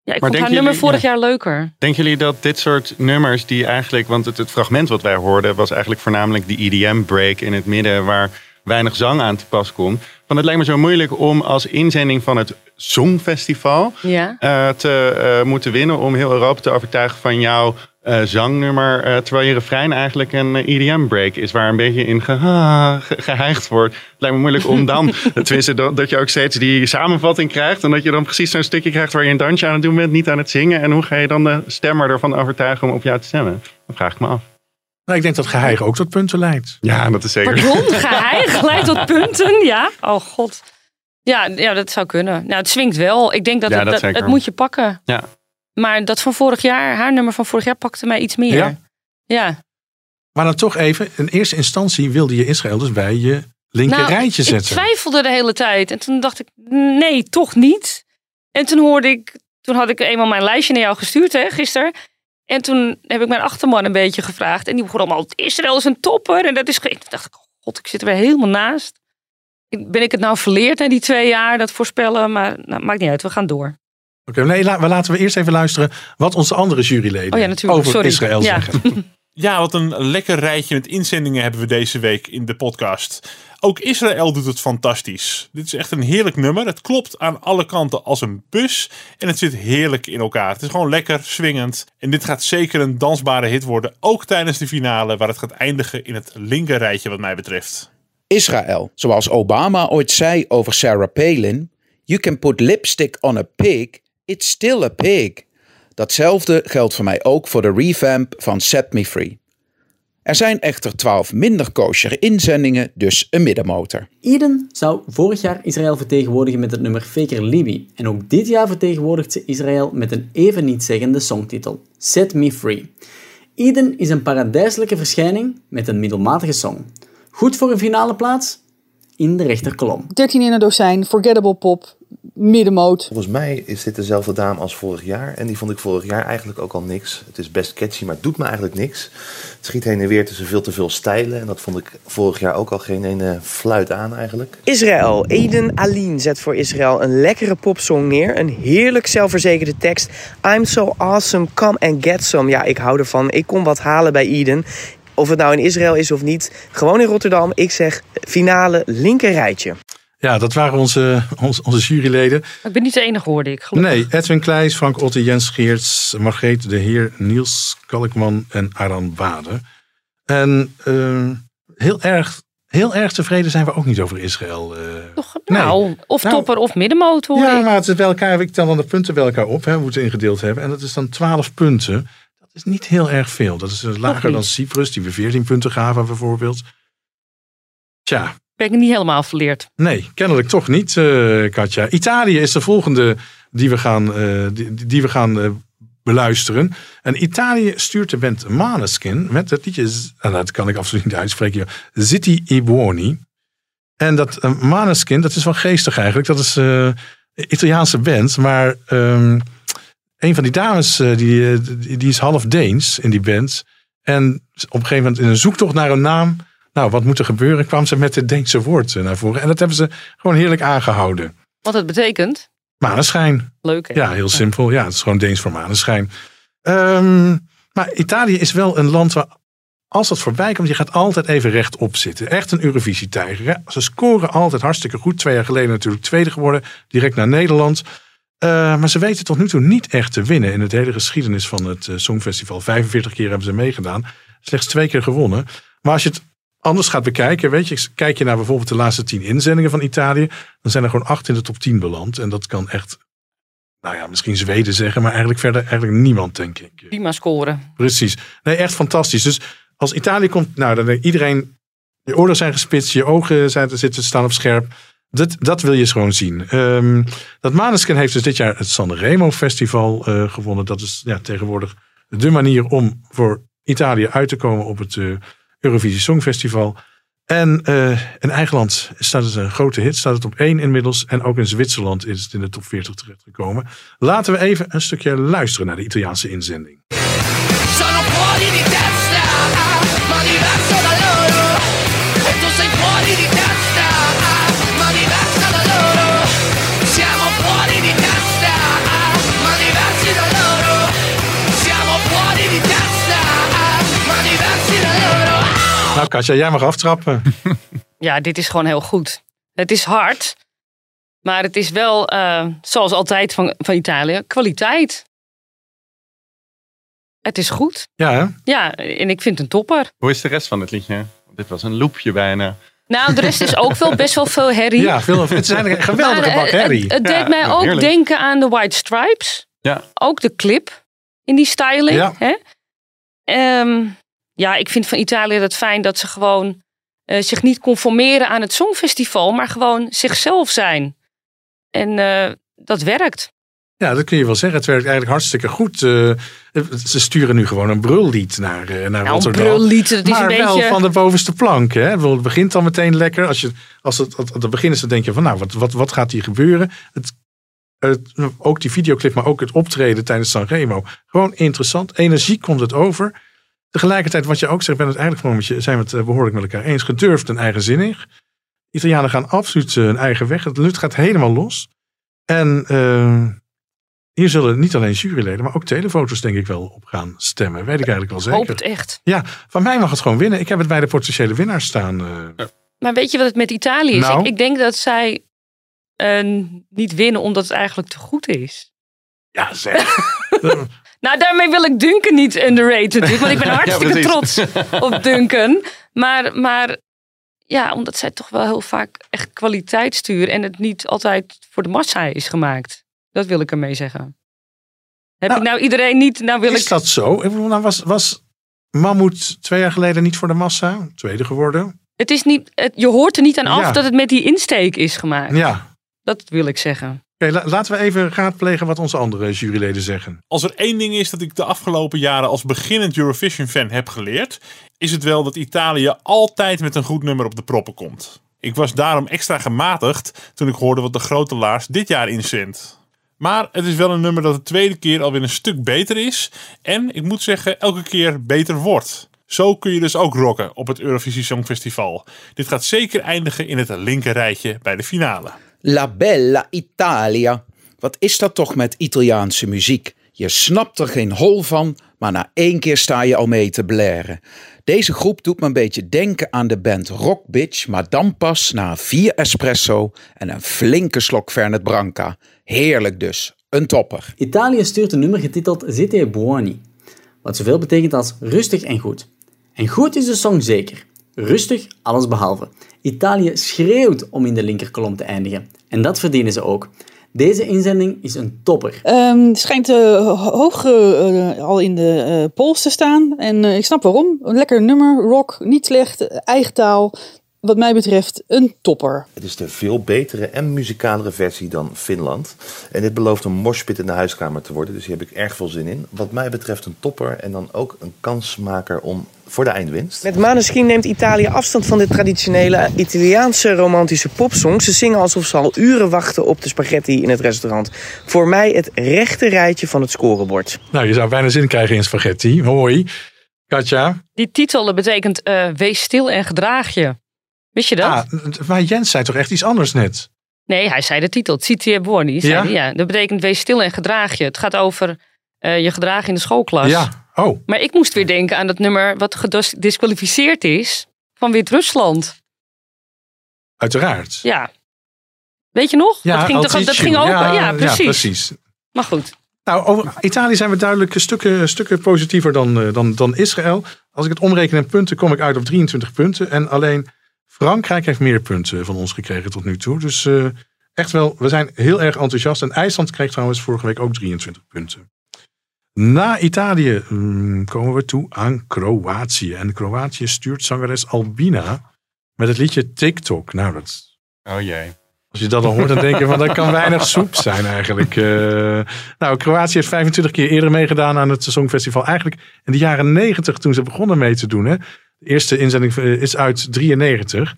ja, ik vond haar nummer vorig
ja.
jaar leuker.
Denken jullie dat dit soort nummers die eigenlijk... Want het, het fragment wat wij hoorden was eigenlijk voornamelijk die EDM-break in het midden... waar weinig zang aan te pas komt. Want het lijkt me zo moeilijk om als inzending van het Songfestival...
Ja.
eh, te eh, moeten winnen om heel Europa te overtuigen van jouw eh, zangnummer. eh, terwijl je refrein eigenlijk een eh, EDM-break is, waar een beetje in ge ge- geheigd wordt. Het lijkt me moeilijk om dan, tenminste, dat, dat je ook steeds die samenvatting krijgt. En dat je dan precies zo'n stukje krijgt waar je een dansje aan het doen bent, niet aan het zingen. En hoe ga je dan de stemmer ervan overtuigen om op jou te stemmen? Dat vraag ik me af.
Nou, ik denk dat geheig ook tot punten leidt.
Ja, dat is zeker.
Pardon, geheig leidt tot punten, ja. Oh god. Ja, ja, dat zou kunnen. Nou, het swingt wel. Ik denk dat,
Ja,
het,
dat
het moet je pakken.
Ja.
Maar dat van vorig jaar, haar nummer van vorig jaar pakte mij iets meer.
Ja?
Ja.
Maar dan toch even, in eerste instantie wilde je Israël dus bij je linker
Nou,
rijtje
ik
zetten.
twijfelde de hele tijd. En toen dacht ik, nee, toch niet. En toen hoorde ik, toen had ik eenmaal mijn lijstje naar jou gestuurd, hè, gisteren. En toen heb ik mijn achterman een beetje gevraagd. En die begon allemaal, Israël is een topper. En dat is, ge-" toen dacht ik, god, ik zit er weer helemaal naast. Ik- Ben ik het nou verleerd na die twee jaar, dat voorspellen? Maar nou, maakt niet uit, we gaan door.
Oké, nee, la- we laten we eerst even luisteren wat onze andere juryleden
Oh ja, natuurlijk.
over
Sorry.
Israël
Ja.
zeggen.
Ja, wat een lekker rijtje met inzendingen hebben we deze week in de podcast. Ook Israël doet het fantastisch. Dit is echt een heerlijk nummer. Het klopt aan alle kanten als een bus. En het zit heerlijk in elkaar. Het is gewoon lekker, swingend. En dit gaat zeker een dansbare hit worden. Ook tijdens de finale, waar het gaat eindigen in het linker rijtje, wat mij betreft.
Israël, zoals Obama ooit zei over Sarah Palin: You can put lipstick on a pig, it's still a pig. Datzelfde geldt voor mij ook voor de revamp van Set Me Free. Er zijn echter 12 minder kosher inzendingen, dus een middenmotor.
Eden zou vorig jaar Israël vertegenwoordigen met het nummer Faker Libi. En ook dit jaar vertegenwoordigt ze Israël met een even nietszeggende songtitel, Set Me Free. Eden is een paradijselijke verschijning met een middelmatige song. Goed voor een finale plaats? In de rechterkolom.
13 in een dozijn, forgettable pop, middenmoot.
Volgens mij is dit dezelfde dame als vorig jaar. En die vond ik vorig jaar eigenlijk ook al niks. Het is best catchy, maar het doet me eigenlijk niks. Het schiet heen en weer tussen veel te veel stijlen. En dat vond ik vorig jaar ook al geen ene fluit aan eigenlijk.
Israël. Eden Aline zet voor Israël een lekkere popsong neer. Een heerlijk zelfverzekerde tekst. I'm so awesome, come and get some. Ja, ik hou ervan. Ik kom wat halen bij Eden. Of het nou in Israël is of niet. Gewoon in Rotterdam. Ik zeg finale linker rijtje.
Ja, dat waren onze, onze, onze juryleden.
Ik ben niet de enige, hoorde ik. gelukkig.
Nee, Edwin Kleijs, Frank Otte, Jens Geerts, Margreet de Heer, Niels Kalkman en Aran Bade. En eh, heel, erg, heel erg tevreden zijn we ook niet over Israël. eh.
Nou, of
Nou,
topper of middenmoot hoor
Ja,
ik.
maar het is bij elkaar, ik tel dan de punten bij elkaar op, hè, hoe we het ingedeeld hebben. En dat is dan 12 punten. Dat is niet heel erg veel. Dat is lager dan Cyprus, die we 14 punten gaven bijvoorbeeld. Tja,
Ben ik niet helemaal verleerd.
nee, kennelijk toch niet, eh, Katja. Italië is de volgende die we gaan, eh, die, we gaan eh, beluisteren. En Italië stuurt de band Maneskin met het liedje, en dat kan ik absoluut niet uitspreken, Zitti i. En dat Maneskin, dat is wel geestig eigenlijk. Dat is Italiaanse band, maar ehm, een van die dames, die, die is half Deens in die band. En op een gegeven moment in een zoektocht naar een naam, nou wat moet er gebeuren, kwam ze met het Deense woord eh, naar voren. En dat hebben ze gewoon heerlijk aangehouden.
Wat het betekent.
Maneschijn.
Leuk hè?
Ja, heel simpel. Ja, het is gewoon Deens voor maneschijn. Ehm, maar Italië is wel een land waar, als dat voorbij komt, je gaat altijd even rechtop zitten. Echt een Eurovisie-tijger. hè. Ze scoren altijd hartstikke goed. Twee jaar geleden natuurlijk tweede geworden, direct naar Nederland. Eh, maar ze weten tot nu toe niet echt te winnen in het hele geschiedenis van het eh, Songfestival. 45 keer hebben ze meegedaan. Slechts twee keer gewonnen. Maar als je het anders gaat bekijken, weet je, kijk je naar bijvoorbeeld de laatste tien inzendingen van Italië, dan zijn er gewoon acht in de top 10 beland. En dat kan echt, nou ja, misschien Zweden zeggen, maar eigenlijk verder eigenlijk niemand, denk ik.
Prima scoren.
Precies. Nee, echt fantastisch. Dus als Italië komt, nou, dan iedereen, je oren zijn gespitst, je ogen zijn, zitten staan op scherp. Dat, dat wil je gewoon zien. Ehm, dat Maneskin heeft dus dit jaar het Sanremo Festival eh, gewonnen. Dat is ja, tegenwoordig de manier om voor Italië uit te komen op het eh, Eurovisie Songfestival. En eh, in eigen land staat het een grote hit, staat het op één inmiddels. En ook in Zwitserland is het in de top 40 terechtgekomen. Laten we even een stukje luisteren naar de Italiaanse inzending.
Sono di
Nou, Katja, jij mag aftrappen.
Ja, dit is gewoon heel goed. Het is hard, maar het is wel, eh, zoals altijd van, van Italië, kwaliteit. Het is goed.
Ja, hè?
Ja, en ik vind het een topper.
Hoe is de rest van het liedje? Dit was een loopje bijna.
Nou, de rest is ook wel best wel veel herrie.
Ja, veel, het eigenlijk een geweldige
Maar,
bak
eh,
herrie.
Het, het deed
Ja,
mij ook
heerlijk.
denken aan de White Stripes.
Ja.
Ook de clip in die styling.
Ja.
Hè? Ehm, ja, ik vind van Italië het fijn dat ze gewoon eh, zich niet conformeren aan het Songfestival, maar gewoon zichzelf zijn. En eh, dat werkt.
Ja, dat kun je wel zeggen. Het werkt eigenlijk hartstikke goed. Eh, ze sturen nu gewoon een brullied naar, naar
Nou, een
Rotterdam.
brullied, dat is
maar
een
wel
beetje-
van de bovenste plank. Hè? Het begint dan meteen lekker. Als, je, als het aan het begin is, dan denk je van nou, wat, wat, wat gaat hier gebeuren? Het, het, ook die videoclip, maar ook het optreden tijdens Sanremo. Gewoon interessant. Energie komt het over. Tegelijkertijd, wat je ook zegt, ben het eigenlijk gewoon met je, zijn we het eh, behoorlijk met elkaar eens. Gedurfd en eigenzinnig. Italianen gaan absoluut hun eigen weg. Het lucht gaat helemaal los. En eh, hier zullen niet alleen juryleden, maar ook telefoto's denk ik wel op gaan stemmen. Weet ik eigenlijk wel zeker.
Hoop het echt.
Ja, van mij mag het gewoon winnen. Ik heb het bij de potentiële winnaars staan. eh.
Maar weet je wat het met Italië is?
Nou?
Ik, ik denk dat zij eh, niet winnen omdat het eigenlijk te goed is.
Ja, zeg.
Nou, daarmee wil ik Duncan niet underrated. Want ik ben hartstikke trots op Duncan. Maar, maar ja, omdat zij toch wel heel vaak echt kwaliteit sturen. En het niet altijd voor de massa is gemaakt. Dat wil ik ermee zeggen. Heb ik nou iedereen niet... Nou wil
is
ik...
dat zo? Ik bedoel, nou was, was Mammoet twee jaar geleden niet voor de massa? Tweede geworden?
Het is niet, het, je hoort er niet aan af
Ja.
dat het met die insteek is gemaakt.
Ja.
Dat wil ik zeggen.
La- laten we even raadplegen wat onze andere juryleden zeggen.
Als er één ding is dat ik de afgelopen jaren als beginnend Eurovision-fan heb geleerd, is het wel dat Italië altijd met een goed nummer op de proppen komt. Ik was daarom extra gematigd toen ik hoorde wat de grote Laars dit jaar inzendt. Maar het is wel een nummer dat de tweede keer alweer een stuk beter is en ik moet zeggen elke keer beter wordt. Zo kun je dus ook rocken op het Eurovisie Songfestival. Dit gaat zeker eindigen in het linker rijtje bij de finale.
La Bella Italia. Wat is dat toch met Italiaanse muziek? Je snapt er geen hol van, maar na één keer sta je al mee te blaren. Deze groep doet me een beetje denken aan de band Rock Bitch, maar dan pas na vier espresso en een flinke slok Fernet Branca. Heerlijk dus, een topper.
Italië stuurt een nummer getiteld Siete Buoni, wat zoveel betekent als rustig en goed. En goed is de song zeker. Rustig, alles behalve. Italië schreeuwt om in de linkerkolom te eindigen. En dat verdienen ze ook. Deze inzending is een topper.
Ehm schijnt eh, ho- hoog eh, al in de eh polls te staan. En eh, ik snap waarom. Een lekker nummer, rock, niet slecht, eh, eigen taal. Wat mij betreft een topper.
Het is de veel betere en muzikalere versie dan Finland. En dit belooft een moshpit in de huiskamer te worden, dus hier heb ik erg veel zin in. Wat mij betreft een topper en dan ook een kansmaker om voor de eindwinst.
Met Maneskin neemt Italië afstand van de traditionele Italiaanse romantische popsong. Ze zingen alsof ze al uren wachten op de spaghetti in het restaurant. Voor mij het rechte rijtje van het scorebord.
Nou, je zou bijna zin krijgen in spaghetti. Hoi. Katja.
Die titel betekent eh, wees stil en gedraag je. Wist je dat?
Ah, maar Jens zei toch echt iets anders net?
Nee, hij zei de titel. Buoni. zei
Ja?
ja? Dat betekent wees stil en gedraag je. Het gaat over eh, je gedrag in de schoolklas.
Ja, oh.
Maar ik moest weer denken aan dat nummer wat gedisqualificeerd is van Wit-Rusland.
Uiteraard.
Ja. Weet je nog?
Ja,
dat ging, toch- dat ging ook. Ja,
Ja,
precies.
ja, precies.
Maar goed.
Nou, over Italië zijn we duidelijk stukken, stukken positiever dan, eh, dan, dan Israël. Als ik het omreken in punten, kom ik uit op 23 punten. En alleen Frankrijk heeft meer punten van ons gekregen tot nu toe. Dus eh, echt wel, we zijn heel erg enthousiast. En IJsland kreeg trouwens vorige week ook 23 punten. Na Italië mm, komen we toe aan Kroatië. En Kroatië stuurt zangeres Albina met het liedje TikTok. Nou, dat
Oh jee.
als je dat dan hoort, dan denk je van dat kan weinig soep zijn eigenlijk. Eh, nou, Kroatië heeft 25 keer eerder meegedaan aan het Songfestival. Eigenlijk in de jaren 90 toen ze begonnen mee te doen. Hè. De eerste inzending eh, is uit 93.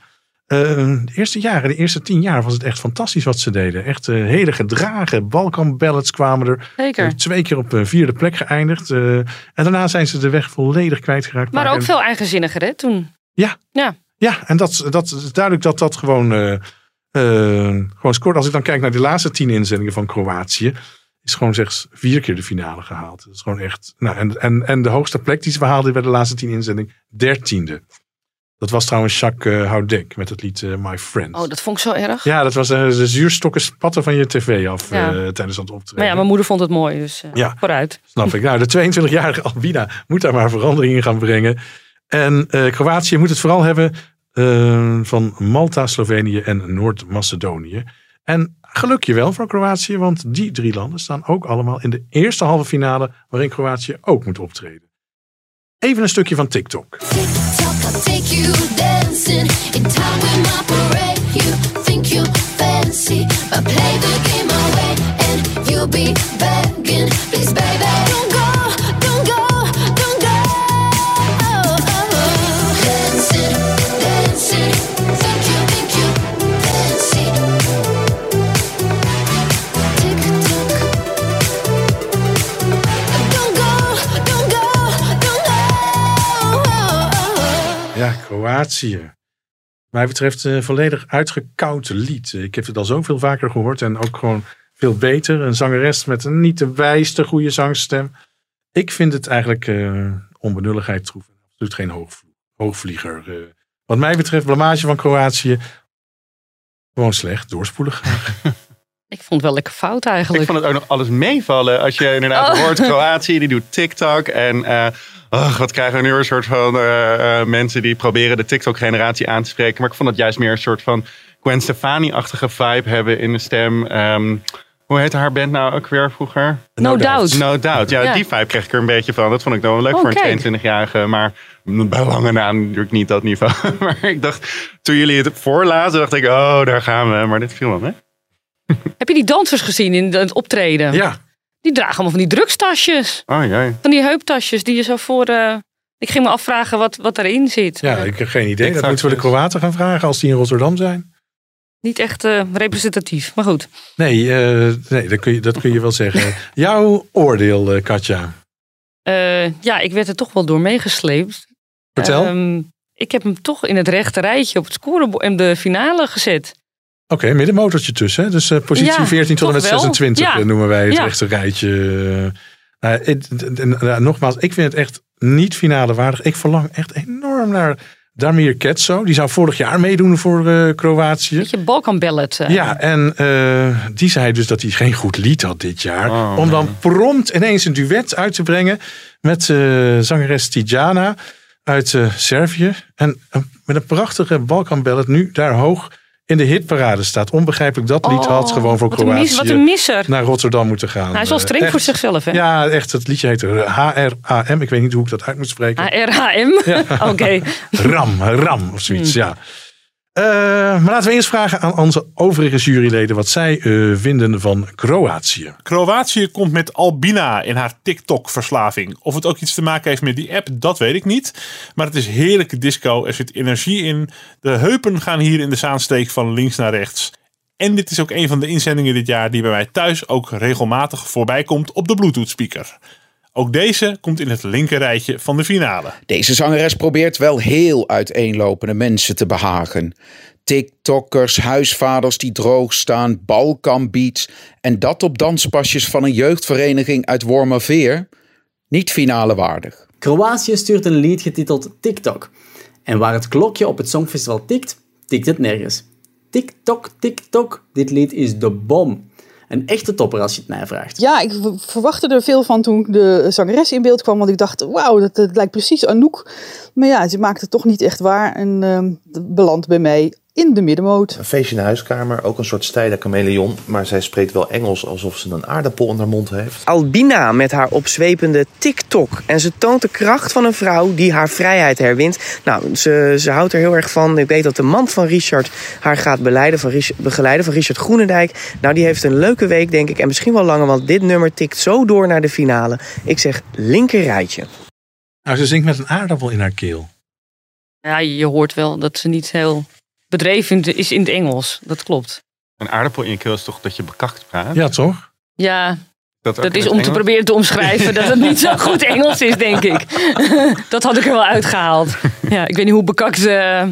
Eh, de eerste jaren, de eerste tien jaar was het echt fantastisch wat ze deden. Echt eh, hele gedragen Balkan ballads kwamen er.
Zeker.
Twee keer op vierde plek geëindigd. En daarna zijn ze de weg volledig kwijtgeraakt.
Maar ook
En-
veel eigenzinniger hè, toen.
Ja.
Ja.
Ja, en dat, dat is duidelijk dat dat gewoon, gewoon scoort. Als ik dan kijk naar de laatste tien inzendingen van Kroatië, is gewoon slechts vier keer de finale gehaald. Dat is gewoon echt. Nou, en, en, en de hoogste plek die ze behaalden bij de laatste tien inzendingen, dertiende. Dat was trouwens Jacques uh, Houdek met het lied eh, My Friend.
Oh, dat vond ik zo erg.
Ja, dat was eh, de zuurstokken spatten van je tv af
Ja.
eh, tijdens het optreden.
Maar ja, mijn moeder vond het mooi, dus eh,
Ja.
vooruit.
Snap ik. Nou, de 22-jarige Albina moet daar maar verandering in gaan brengen. En eh, Kroatië moet het vooral hebben eh, van Malta, Slovenië en Noord-Macedonië. En geluk je wel voor Kroatië, want die drie landen staan ook allemaal in de eerste halve finale waarin Kroatië ook moet optreden. Even een stukje van TikTok.
I'll
Kroatië. Mij betreft een volledig uitgekoud lied. Ik heb het al zoveel vaker gehoord en ook gewoon veel beter. Een zangeres met een niet de wijste goede zangstem. Ik vind het eigenlijk eh, onbenulligheid troef. Absoluut geen hoogvl- hoogvlieger. eh. wat mij betreft, blamage van Kroatië. Gewoon slecht, doorspoelen graag.
Ik vond het wel lekker fout eigenlijk.
Ik vond het ook nog alles meevallen. Als je inderdaad
Oh.
hoort, Kroatië, die doet TikTok. En eh, ach, wat krijgen we nu een soort van eh, eh, mensen die proberen de TikTok-generatie aan te spreken. Maar ik vond het juist meer een soort van Gwen Stefani-achtige vibe hebben in de stem. Ehm, hoe heette haar band nou ook weer vroeger?
No Doubt.
No Doubt. Ja,
Ja.
die vibe kreeg ik er een beetje van. Dat vond ik dan wel leuk
Oh,
voor een
kijk.
22-jarige. Maar bij lange na natuurlijk niet dat niveau. maar ik dacht, toen jullie het voorlazen, dacht ik, oh, daar gaan we. Maar dit viel wel, hè?
Heb je die dansers gezien in het optreden?
Ja.
Die dragen allemaal van die drugstasjes.
Oh, jee.
Van die heuptasjes die je zo voor... eh, Ik ging me afvragen wat, wat erin zit.
Ja, ik heb geen idee. Dat moeten we de. Kroaten gaan vragen als die in Rotterdam zijn.
Niet echt eh, representatief, maar goed.
Nee, eh, nee dat, kun je, dat kun je wel zeggen. Jouw oordeel, eh, Katja.
Eh, ja, ik werd er toch wel door meegesleept.
Vertel.
Ehm, ik heb hem toch in het rechte rijtje op het scorebord en de finale gezet.
Oké, middenmotortje tussen. Hè? Dus eh, positie
Ja,
14 tot en met
toch wel.
26
Ja.
eh, noemen wij het
Ja.
rechte rijtje. Eh, nou, nou, nogmaals, ik vind het echt niet finale waardig. Ik verlang echt enorm naar Damir Ketso. Die zou vorig jaar meedoen voor eh, Kroatië.
Beetje Balkan Ballet. eh.
Ja, en eh, die zei dus dat hij geen goed lied had dit jaar.
Oh,
om dan prompt ineens een duet uit te brengen met eh, zangeres Tijana uit eh, Servië. En met een prachtige Balkan Ballet nu daar hoog in de hitparade staat. Onbegrijpelijk, dat lied
Oh,
had gewoon voor
wat een mis-
Kroatië
wat een misser.
naar Rotterdam moeten gaan.
Hij is wel
Eh,
streng voor zichzelf, hè?
Ja, echt. Het liedje heet HRAM. Ik weet niet hoe ik dat uit moet spreken.
ARHM? Oké.
Ram, ram of zoiets,
Hmm.
ja. Eh, maar laten we eerst vragen aan onze overige juryleden wat zij eh, vinden van Kroatië.
Kroatië komt met Albina in haar TikTok-verslaving. Of het ook iets te maken heeft met die app, dat weet ik niet. Maar het is heerlijke disco, er zit energie in. De heupen gaan hier in de zaansteek van links naar rechts. En dit is ook een van de inzendingen dit jaar die bij mij thuis ook regelmatig voorbij komt op de Bluetooth-speaker. Ook deze komt in het linkerrijtje van de finale.
Deze zangeres probeert wel heel uiteenlopende mensen te behagen. TikTokkers, huisvaders die droog staan, balkanbeats en dat op danspasjes van een jeugdvereniging uit Wormerveer. Niet finale waardig.
Kroatië stuurt een lied getiteld TikTok. En waar het klokje op het Songfestival tikt, tikt het nergens. TikTok, TikTok, dit lied is de bom. Een echte topper als je het mij vraagt.
Ja, ik verwachtte er veel van toen de zangeres in beeld kwam. Want ik dacht, wauw, dat, lijkt precies Anouk. Maar ja, ze maakte het toch niet echt waar. En het belandt bij mij in de middenmoot.
Een feestje in de huiskamer, ook een soort stijle chameleon. Maar zij spreekt wel Engels alsof ze een aardappel in haar mond heeft.
Albina met haar opzwepende TikTok. En ze toont de kracht van een vrouw die haar vrijheid herwint. Nou, ze, ze houdt er heel erg van. Ik weet dat de man van Richard haar gaat beleiden, van begeleiden, van Richard Groenendijk. Nou, die heeft een leuke week, denk ik. En misschien wel langer, want dit nummer tikt zo door naar de finale. Ik zeg linker rijtje.
Nou, ze zingt met een aardappel in haar keel.
Ja, je hoort wel dat ze niet heel bedreven is in het Engels. Dat klopt.
Een aardappel in je keel is toch dat je bekakt praat?
Ja, toch?
Ja,
Dat,
is om te proberen te omschrijven dat het niet zo goed Engels is, denk ik. dat had ik er wel uitgehaald. Ja, ik weet niet hoe bekakt eh,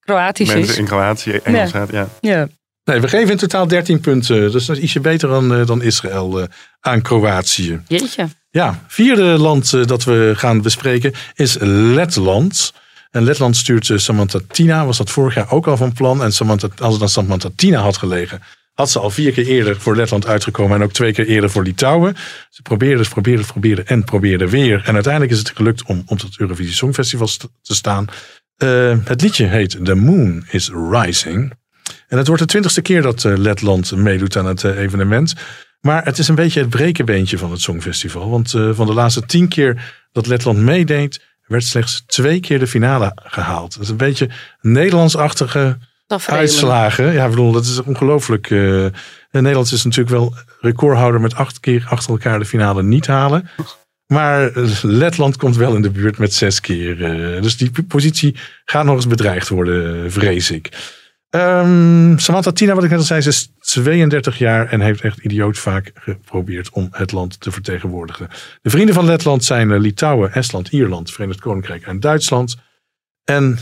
Kroatisch
Mensen
is.
in Kroatië Engels
Ja.
gaat, ja.
Ja.
Nee, we geven in totaal 13 punten. Dus dat is ietsje beter dan, eh, dan Israël eh, aan Kroatië.
Jeetje.
Ja, vierde land dat we gaan bespreken is Letland. En Letland stuurt eh, Samantha Tina, was dat vorig jaar ook al van plan. En Samantha, als het dan Samantha Tina had gelegen, had ze al vier keer eerder voor Letland uitgekomen. En ook twee keer eerder voor Litouwen. Ze probeerde, probeerde, probeerde en probeerde weer. En uiteindelijk is het gelukt om op het Eurovisie Songfestival st- te staan. Eh, het liedje heet The Moon is Rising. En het wordt de twintigste keer dat eh, Letland meedoet aan het evenement. Maar het is een beetje het brekenbeentje van het Songfestival. Want van de laatste tien keer dat Letland meedeed, werd slechts twee keer de finale gehaald. Dat is een beetje Nederlandsachtige uitslagen. Ja, ik bedoel, dat is ongelooflijk. eh Nederland is natuurlijk wel recordhouder met acht keer achter elkaar de finale niet halen. Maar eh, Letland komt wel in de buurt met zes keer. eh, dus die positie gaat nog eens bedreigd worden, vrees ik. Ehm, Samantha Tina, wat ik net al zei, ze is 32 jaar en heeft echt idioot vaak geprobeerd om het land te vertegenwoordigen. De vrienden van Letland zijn eh, Litouwen, Estland, Ierland, Verenigd Koninkrijk en Duitsland. En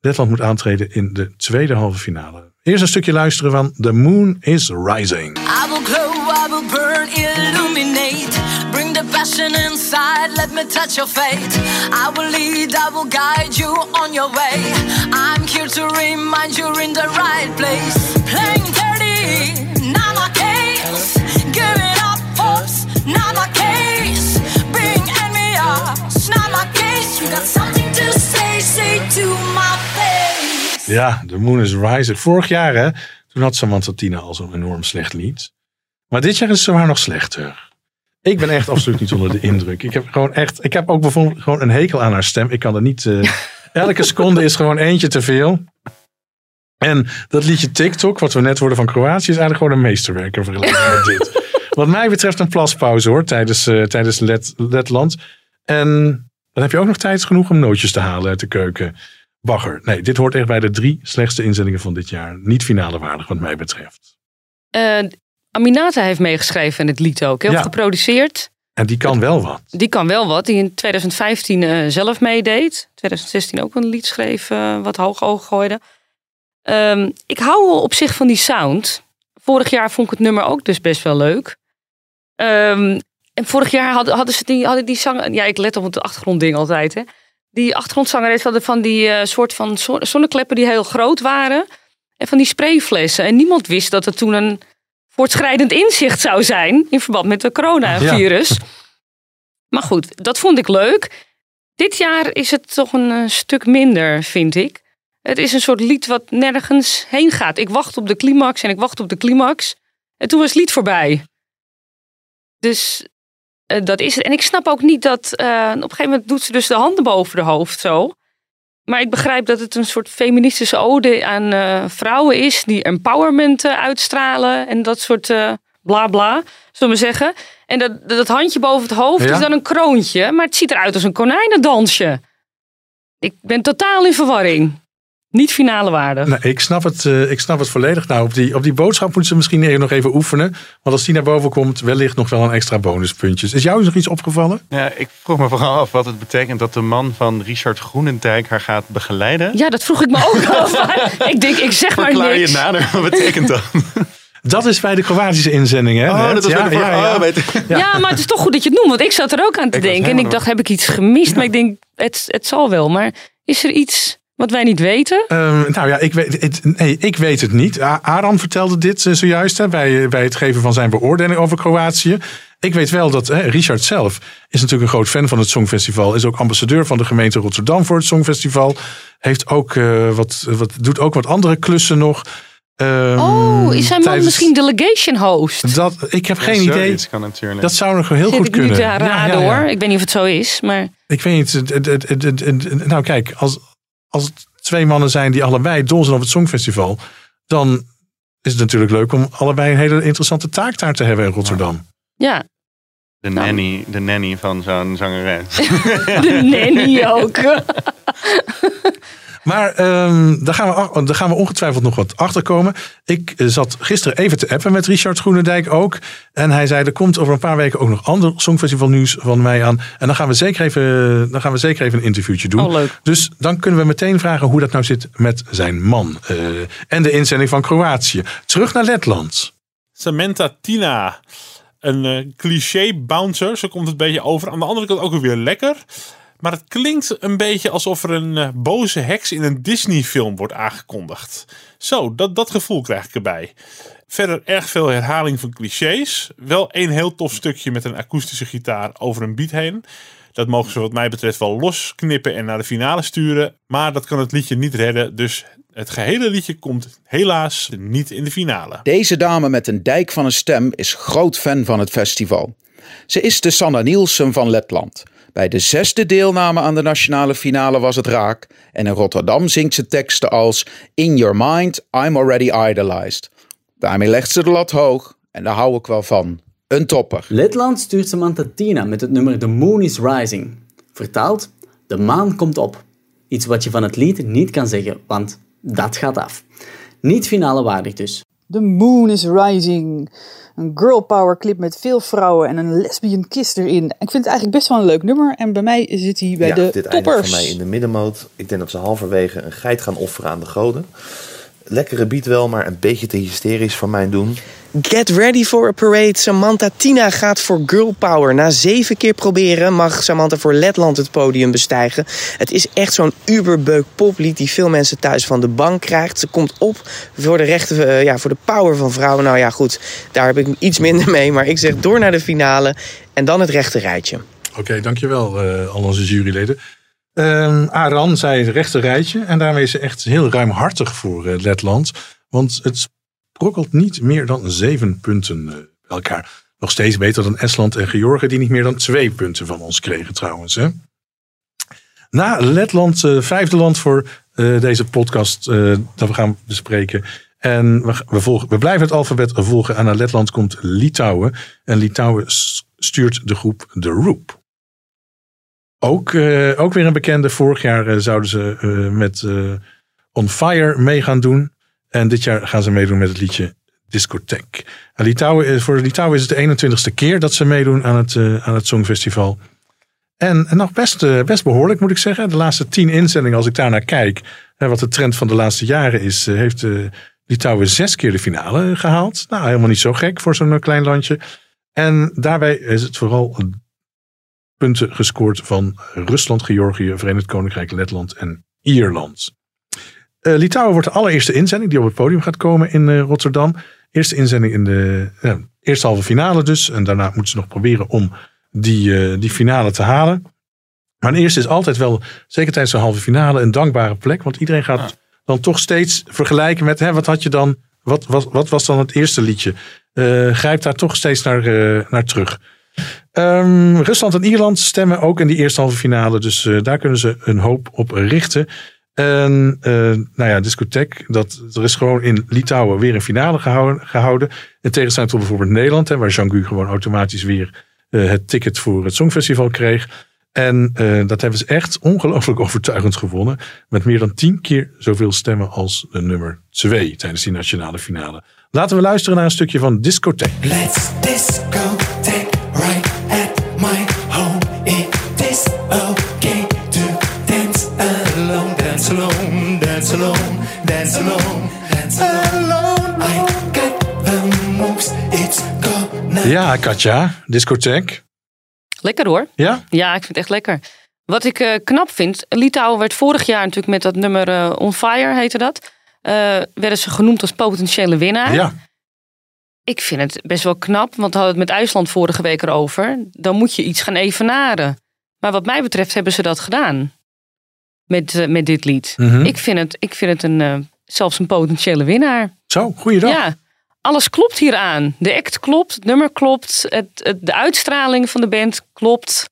Letland moet aantreden in de tweede halve finale. Eerst een stukje luisteren van The Moon is Rising.
I will glow, I will burn, illuminate. Bring the passion inside, let me touch your fate. I will lead, I will guide you on your way. I'm here to remind you in the right place. Playing dirty, not my case. Give it up, folks, not my case. Being envious, not my case. You got something to say, say to my face.
Ja, The Moon is Rising. Vorig jaar, hè, toen had Samantha Tina al zo'n enorm slecht lied. Maar dit jaar is ze maar nog slechter. Ik ben echt absoluut niet onder de indruk. Ik heb gewoon echt, ik heb ook bijvoorbeeld gewoon een hekel aan haar stem. Ik kan er niet, eh, elke seconde is gewoon eentje te veel. En dat liedje TikTok, wat we net hoorden van Kroatië, is eigenlijk gewoon een meesterwerk in vergelijking met dit. Wat mij betreft een plaspauze hoor, tijdens, eh, tijdens Let, Letland. En dan heb je ook nog tijd genoeg om nootjes te halen uit de keuken. Bagger. Nee, dit hoort echt bij de drie slechtste inzendingen van dit jaar. Niet finale waardig wat mij betreft.
Eh, Aminata heeft meegeschreven in het lied ook. Heel
Ja.
geproduceerd.
En die kan wel wat.
Die kan wel wat. Die in 2015 eh, zelf meedeed. 2016 ook een lied schreef eh, wat hoog oog gooide. Ehm, ik hou wel op zich van die sound. Vorig jaar vond ik het nummer ook dus best wel leuk. Ehm, en vorig jaar hadden, hadden ze die, hadden die zanger... Ja, ik let op het achtergrondding altijd. Hè. Die achtergrondzangeres hadden van die eh, soort van zon- zonnekleppen die heel groot waren. En van die sprayflessen. En niemand wist dat het toen een voortschrijdend inzicht zou zijn. In verband met de coronavirus. Maar goed, dat vond ik leuk. Dit jaar is het toch een eh, stuk minder, vind ik. Het is een soort lied wat nergens heen gaat. Ik wacht op de climax en ik wacht op de climax. En toen was het lied voorbij. Dus eh, dat is het. En ik snap ook niet dat. eh, op een gegeven moment doet ze dus de handen boven de hoofd zo. Maar ik begrijp dat het een soort feministische ode aan eh, vrouwen is. die empowerment eh, uitstralen. en dat soort eh bla bla, zullen we zeggen. En dat, dat handje boven het hoofd
Ja.
is dan een kroontje. Maar het ziet eruit als een konijnendansje. Ik ben totaal in verwarring. Niet finale waardig.
Nou, ik, snap het, eh, ik snap het volledig. Nou, op die, op die boodschap moeten ze misschien even- nog even oefenen. Want als die naar boven komt, wellicht nog wel een extra bonuspuntjes. Is jou nog iets opgevallen?
Ja, ik vroeg me vooral af wat het betekent dat de man van Richard Groenendijk haar gaat begeleiden.
Ja, dat vroeg ik me ook af. Ik denk, ik zeg maar
Verklaar je
niks.
nader, wat betekent dat?
Dat is bij de Kroatische inzending, hè?
Oh, dat was bij de oh, weet-
Ja. maar het is toch goed dat je het noemt. Want ik zat er ook aan te
Ik
denken. En ik dacht, heb ik iets gemist? Maar ik denk, het, het zal wel. Maar is er iets wat wij niet weten?
Ehm, nou ja, ik weet, het, nee, ik weet het niet. A- Aran vertelde dit eh, zojuist hè, bij, bij het geven van zijn beoordeling over Kroatië. Ik weet wel dat hè, Richard zelf is natuurlijk een groot fan van het Songfestival. Is ook ambassadeur van de gemeente Rotterdam voor het Songfestival. Heeft ook, eh, wat, wat, doet ook wat andere klussen nog. Ehm,
Oh, is zijn man
tijdens-
misschien delegation host?
Dat, ik heb
Ja,
geen idee.
zoiets kan natuurlijk.
Dat zou nog heel
Zit
goed
ik nu
kunnen.
te
Ja,
raden
ja, ja.
hoor. Ik weet niet of het zo is. Maar
Ik weet niet. nou kijk, als, als het twee mannen zijn die allebei dol zijn op het Songfestival. Dan is het natuurlijk leuk om allebei een hele interessante taak daar te hebben in Rotterdam.
ja,
De nanny, de nanny van zo'n zangeres.
de nanny ook.
Maar ehm, daar, gaan we, daar gaan we ongetwijfeld nog wat achter komen. Ik eh, zat gisteren even te appen met Richard Groenendijk ook. En hij zei, er komt over een paar weken ook nog ander Songfestival nieuws van mij aan. En dan gaan we zeker even, dan gaan we zeker even een interviewtje doen.
Oh, leuk.
Dus dan kunnen we meteen vragen hoe dat nou zit met zijn man. eh, en de inzending van Kroatië. Terug naar Letland.
Samantha Tina. Een eh, cliché bouncer, zo komt het een beetje over. Aan de andere kant ook weer lekker. Maar het klinkt een beetje alsof er een eh, boze heks in een Disney-film wordt aangekondigd. Zo, dat, dat gevoel krijg ik erbij. Verder erg veel herhaling van clichés. Wel één heel tof stukje met een akoestische gitaar over een beat heen. Dat mogen ze wat mij betreft wel losknippen en naar de finale sturen. Maar dat kan het liedje niet redden. Dus het gehele liedje komt helaas niet in de finale.
Deze dame met een dijk van een stem is groot fan van het festival. Ze is de Sanna Nielsen van Letland. Bij de zesde deelname aan de nationale finale was het raak. En in Rotterdam zingt ze teksten als In your mind, I'm already idolized. Daarmee legt ze de lat hoog en daar hou ik wel van. Een topper.
Letland stuurt Samantha Tina met het nummer The Moon is Rising. Vertaald, de maan komt op. Iets wat je van het lied niet kan zeggen, want dat gaat af. Niet finale waardig dus.
The Moon is Rising. Een girl power clip met veel vrouwen en een lesbian kiss erin. Ik vind het eigenlijk best wel een leuk nummer. En bij mij zit hij bij
ja,
de
dit eindigt
toppers.
voor mij in de middenmoot. Ik denk dat ze halverwege een geit gaan offeren aan de goden. Lekkere beat wel, maar een beetje te hysterisch voor mijn doen.
Get ready for a parade. Samantha Tina gaat voor girl power. Na zeven keer proberen mag Samantha voor Letland het podium bestijgen. Het is echt zo'n uberbeuk poplied die veel mensen thuis van de bank krijgt. Ze komt op voor de rechten, eh, ja, voor de power van vrouwen. Nou ja, goed, daar heb ik iets minder mee. Maar ik zeg door naar de finale en dan het rechte rijtje.
Oké, dankjewel eh al onze juryleden. Ehm Aran zei het rechte rijtje. En daarmee is ze echt heel ruimhartig voor eh, Letland. Want het brokkelt niet meer dan zeven punten eh, bij elkaar. Nog steeds beter dan Estland en Georgië, die niet meer dan twee punten van ons kregen trouwens. Hè? Na Letland, eh, vijfde land voor deze podcast dat we gaan bespreken. En we, we, volgen, we blijven het alfabet volgen. En naar Letland komt Litouwen. En Litouwen stuurt de groep The Roop. Ook, eh, ook weer een bekende. Vorig jaar eh, zouden ze eh, met On Fire mee gaan doen. En dit jaar gaan ze meedoen met het liedje Discotheek. En Litouwen, voor Litouwen is het de 21ste keer dat ze meedoen aan het, aan het Songfestival. En, en nog best, best behoorlijk moet ik zeggen. De laatste tien inzendingen, als ik daar naar kijk. En wat de trend van de laatste jaren is. heeft Litouwen zes keer de finale gehaald. Nou, helemaal niet zo gek voor zo'n klein landje. En daarbij is het vooral punten gescoord van Rusland, Georgië, Verenigd Koninkrijk, Letland en Ierland. Eh, Litouwen wordt de allereerste inzending die op het podium gaat komen in eh, Rotterdam. Eerste inzending in de ja, eerste halve finale dus. En daarna moeten ze nog proberen om die, eh, die finale te halen. Maar een eerste is altijd wel, zeker tijdens de halve finale, een dankbare plek. Want iedereen gaat dan toch steeds vergelijken met hè, wat had je dan, wat, wat, wat was dan het eerste liedje? Grijp daar toch steeds naar, naar terug. Ehm, Rusland en Ierland stemmen ook in die eerste halve finale. Dus eh, daar kunnen ze een hoop op richten. En eh, nou ja, discotheek, dat, er is gewoon in Litouwen weer een finale gehouden. gehouden. In tegenstelling tot bijvoorbeeld Nederland, hè, waar Jean-Gu gewoon automatisch weer eh, het ticket voor het Songfestival kreeg. En dat hebben ze echt ongelooflijk overtuigend gewonnen. Met meer dan tien keer zoveel stemmen als de nummer twee tijdens die nationale finale. Laten we luisteren naar een stukje van discotheek.
Let's discotheque alone, dance alone, dance alone, dance alone. I got the moves, it's gonna.
Ja, Katja, discotheek.
Lekker hoor.
Ja?
Ja, ik vind het echt lekker. Wat ik eh, knap vind, Litouwen werd vorig jaar natuurlijk met dat nummer eh, On Fire, heette dat. eh, werden ze genoemd als potentiële winnaar.
Ja.
Ik vind het best wel knap, want we hadden het met IJsland vorige week erover. Dan moet je iets gaan evenaren. Maar wat mij betreft hebben ze dat gedaan. Met, eh, met dit lied.
Mhm.
ik, vind het, ik vind het een, eh, zelfs een potentiële winnaar.
Zo, goeiedag.
Ja, alles klopt hieraan. De act klopt, het nummer klopt, het, het- de uitstraling van de band klopt.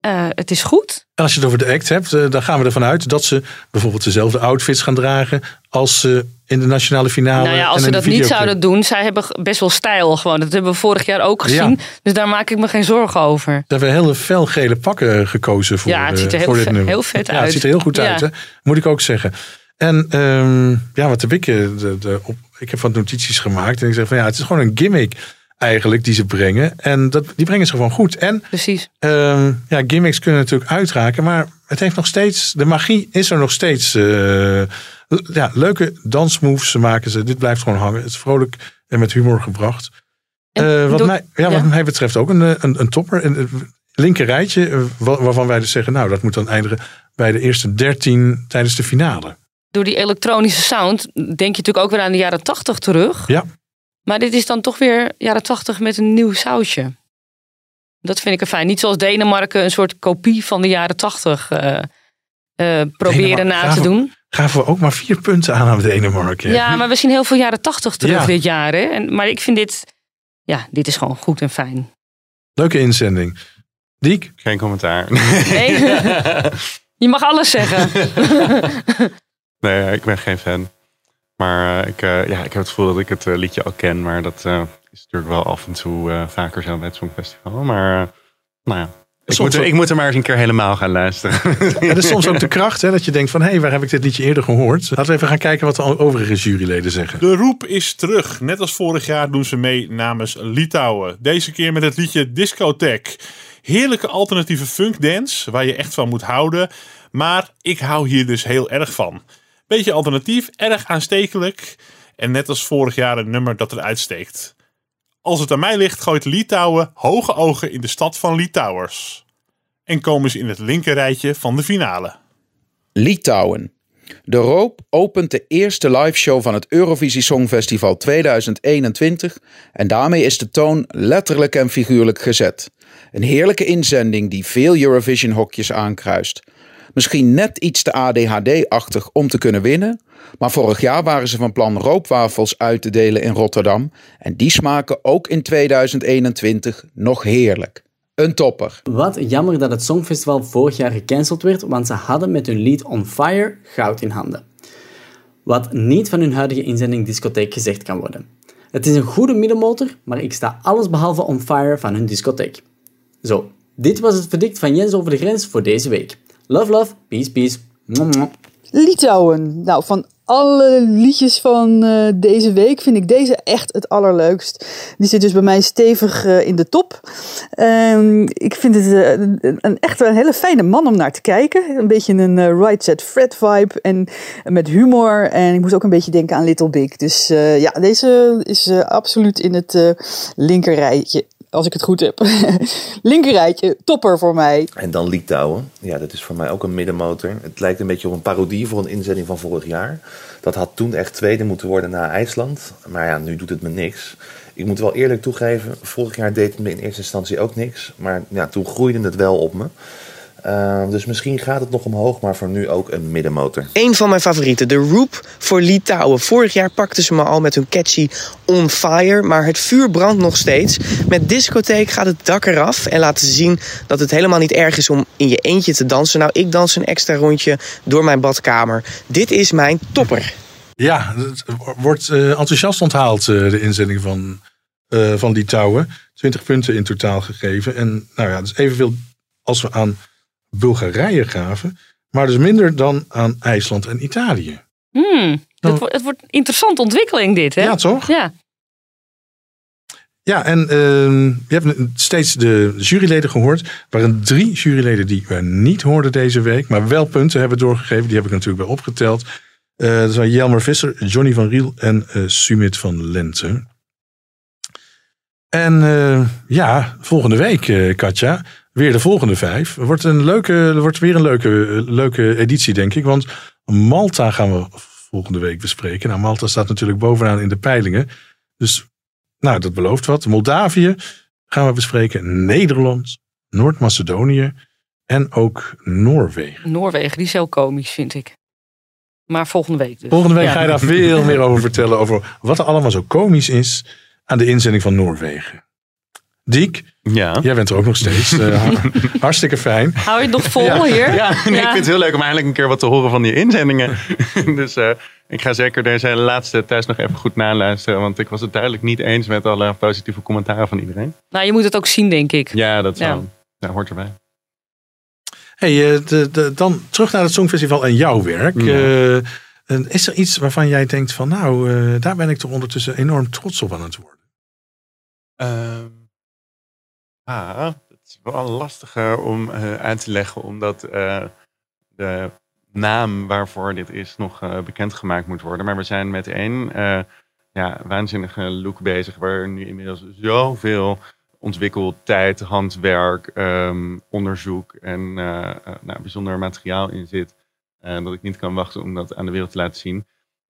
Eh, het is goed.
En als je het over de act hebt, dan gaan we ervan uit dat ze bijvoorbeeld dezelfde outfits gaan dragen als ze in de nationale finale.
nou ja, als ze dat niet zouden doen, zij hebben best wel stijl gewoon. Dat hebben we vorig jaar ook
Ja.
gezien. Dus daar maak ik me geen zorgen over.
Ze hebben hele felgele pakken gekozen voor,
Ja, het ziet er
eh,
heel vet- heel vet
ja,
uit.
Het ziet er heel goed
Ja.
uit, hè? moet ik ook zeggen. En ehm, ja, wat heb ik? eh, De, de, op, ik heb wat notities gemaakt en ik zeg van ja, het is gewoon een gimmick eigenlijk die ze brengen. En dat, die brengen ze gewoon goed. En
Precies.
ehm, ja, gimmicks kunnen natuurlijk uitraken, maar het heeft nog steeds, de magie is er nog steeds. eh, ja, leuke dansmoves maken ze. Dit blijft gewoon hangen. Het is vrolijk en met humor gebracht. Eh, wat, mij, ja, wat
ja.
mij betreft ook een, eh, een, een topper. Een, een linker rijtje, eh, wa- waarvan wij dus zeggen, nou, dat moet dan eindigen bij de eerste 13 tijdens de finale.
Door die elektronische sound denk je natuurlijk ook weer aan de jaren tachtig terug.
Ja.
Maar dit is dan toch weer jaren tachtig met een nieuw sausje. Dat vind ik er fijn. Niet zoals Denemarken een soort kopie van de jaren tachtig eh, eh, proberen
Denemarken
na te doen.
Gaven we ook maar vier punten aan aan Denemarken.
Ja, maar we zien heel veel jaren tachtig terug
Ja.
dit jaar. Hè? En, maar ik vind dit, ja, dit is gewoon goed en fijn.
Leuke inzending. Diek?
Geen commentaar.
Nee? Je mag alles zeggen.
Nee, ik ben geen fan. Maar eh, ik, eh, ja, ik heb het gevoel dat ik het eh, liedje al ken. Maar dat eh, is natuurlijk wel af en toe eh, vaker zo bij het Songfestival. Maar nou ja, ik
Soms
moet, er,
ook-
ik moet er maar eens een keer helemaal gaan luisteren.
Ja, dat is soms ook de kracht, hè, dat je denkt van, hé, hey, waar heb ik dit liedje eerder gehoord? Laten we even gaan kijken wat de overige juryleden zeggen.
De roep is terug. Net als vorig jaar doen ze mee namens Litouwen. Deze keer met het liedje Discotheek. Heerlijke alternatieve funkdance, waar je echt van moet houden. Maar ik hou hier dus heel erg van. Beetje alternatief, erg aanstekelijk. En net als vorig jaar een nummer dat eruit steekt. Als het aan mij ligt, gooit Litouwen hoge ogen in de stad van Litouwers. En komen ze in het linkerrijtje van de finale.
Litouwen. De Roop opent de eerste liveshow van het Eurovisie Songfestival 2021 en daarmee is de toon letterlijk en figuurlijk gezet. Een heerlijke inzending die veel Eurovision hokjes aankruist. Misschien net iets te ADHD-achtig om te kunnen winnen, maar vorig jaar waren ze van plan roopwafels uit te delen in Rotterdam en die smaken ook in 2021 nog heerlijk. Een topper.
Wat jammer dat het Songfestival vorig jaar gecanceld werd, want ze hadden met hun lied On Fire goud in handen. Wat niet van hun huidige inzending discotheek gezegd kan worden. Het is een goede middenmotor, maar ik sta alles behalve On Fire van hun discotheek. Zo, dit was het verdict van Jens over de grens voor deze week. Love, love, peace, peace.
Litouwen. Nou, van alle liedjes van eh, deze week vind ik deze echt het allerleukst. Die zit dus bij mij stevig eh, in de top. Ehm, ik vind het eh, een, echt een hele fijne man om naar te kijken. Een beetje een Right Set Fred vibe en met humor. En ik moest ook een beetje denken aan Little Big. Dus ja, deze is absoluut in het linkerrijtje. Als ik het goed heb. linkerrijtje, topper voor mij.
En dan Litouwen. Ja, dat is voor mij ook een middenmotor. Het lijkt een beetje op een parodie voor een inzending van vorig jaar. Dat had toen echt tweede moeten worden na IJsland. Maar ja, nu doet het me niks. Ik moet wel eerlijk toegeven, vorig jaar deed het me in eerste instantie ook niks. Maar ja, toen groeide het wel op me. Eh, dus misschien gaat het nog omhoog, maar voor nu ook een middenmotor.
Een van mijn favorieten, de Roop voor Litouwen. Vorig jaar pakten ze me al met hun catchy On Fire, maar het vuur brandt nog steeds. Met discotheek gaat het dak eraf en laten ze zien dat het helemaal niet erg is om in je eentje te dansen. Nou, ik dans een extra rondje door mijn badkamer. Dit is mijn topper.
Ja, het wordt eh, enthousiast onthaald, eh, de inzending van, eh van Litouwen. 20 punten in totaal gegeven. En nou ja, dat is evenveel als we aan Bulgarije gaven. Maar dus minder dan aan IJsland en Italië.
Hmm, het, wordt, het wordt een interessante ontwikkeling dit, hè?
Ja, toch?
Ja.
Ja, en ehm, je hebt steeds de juryleden gehoord. Er waren drie juryleden die we niet hoorden deze week. Maar wel punten hebben doorgegeven. Die heb ik natuurlijk wel opgeteld. Eh dat zijn Jelmer Visser, Johnny van Riel en eh Sumit van Lente. En eh, ja, volgende week, Katja, weer de volgende vijf. Er wordt, een leuke, er wordt weer een leuke, leuke editie, denk ik. Want Malta gaan we volgende week bespreken. Nou, Malta staat natuurlijk bovenaan in de peilingen. Dus, nou, dat belooft wat. Moldavië gaan we bespreken. Nederland, Noord-Macedonië en ook Noorwegen.
Noorwegen, die is heel komisch, vind ik. Maar volgende week dus.
Volgende week
Ja.
ga je daar veel meer over vertellen. Over wat er allemaal zo komisch is aan de inzending van Noorwegen. Diek,
ja.
jij bent er ook nog steeds. Eh, hartstikke fijn.
Hou je het nog vol
ja.
hier?
Ja, nee, ik vind het heel leuk om eindelijk een keer wat te horen van die inzendingen. dus eh, ik ga zeker deze laatste thuis nog even goed naluisteren. Want ik was het duidelijk niet eens met alle positieve commentaren van iedereen.
Nou, je moet het ook zien, denk ik.
Ja, dat
Ja.
wel. Ja, hoort erbij.
Hey, eh, de, de, dan terug naar het Songfestival en jouw werk. Eh, is er iets waarvan jij denkt van nou, eh, daar ben ik toch ondertussen enorm trots op aan het worden?
Ehm, ah, het is wel lastiger om eh, uit te leggen, omdat eh, de naam waarvoor dit is nog eh, bekendgemaakt moet worden. Maar we zijn met één ja, waanzinnige look bezig, waar nu inmiddels zoveel ontwikkeld tijd, handwerk, ehm, onderzoek en nou, bijzonder materiaal in zit. dat ik niet kan wachten om dat aan de wereld te laten zien.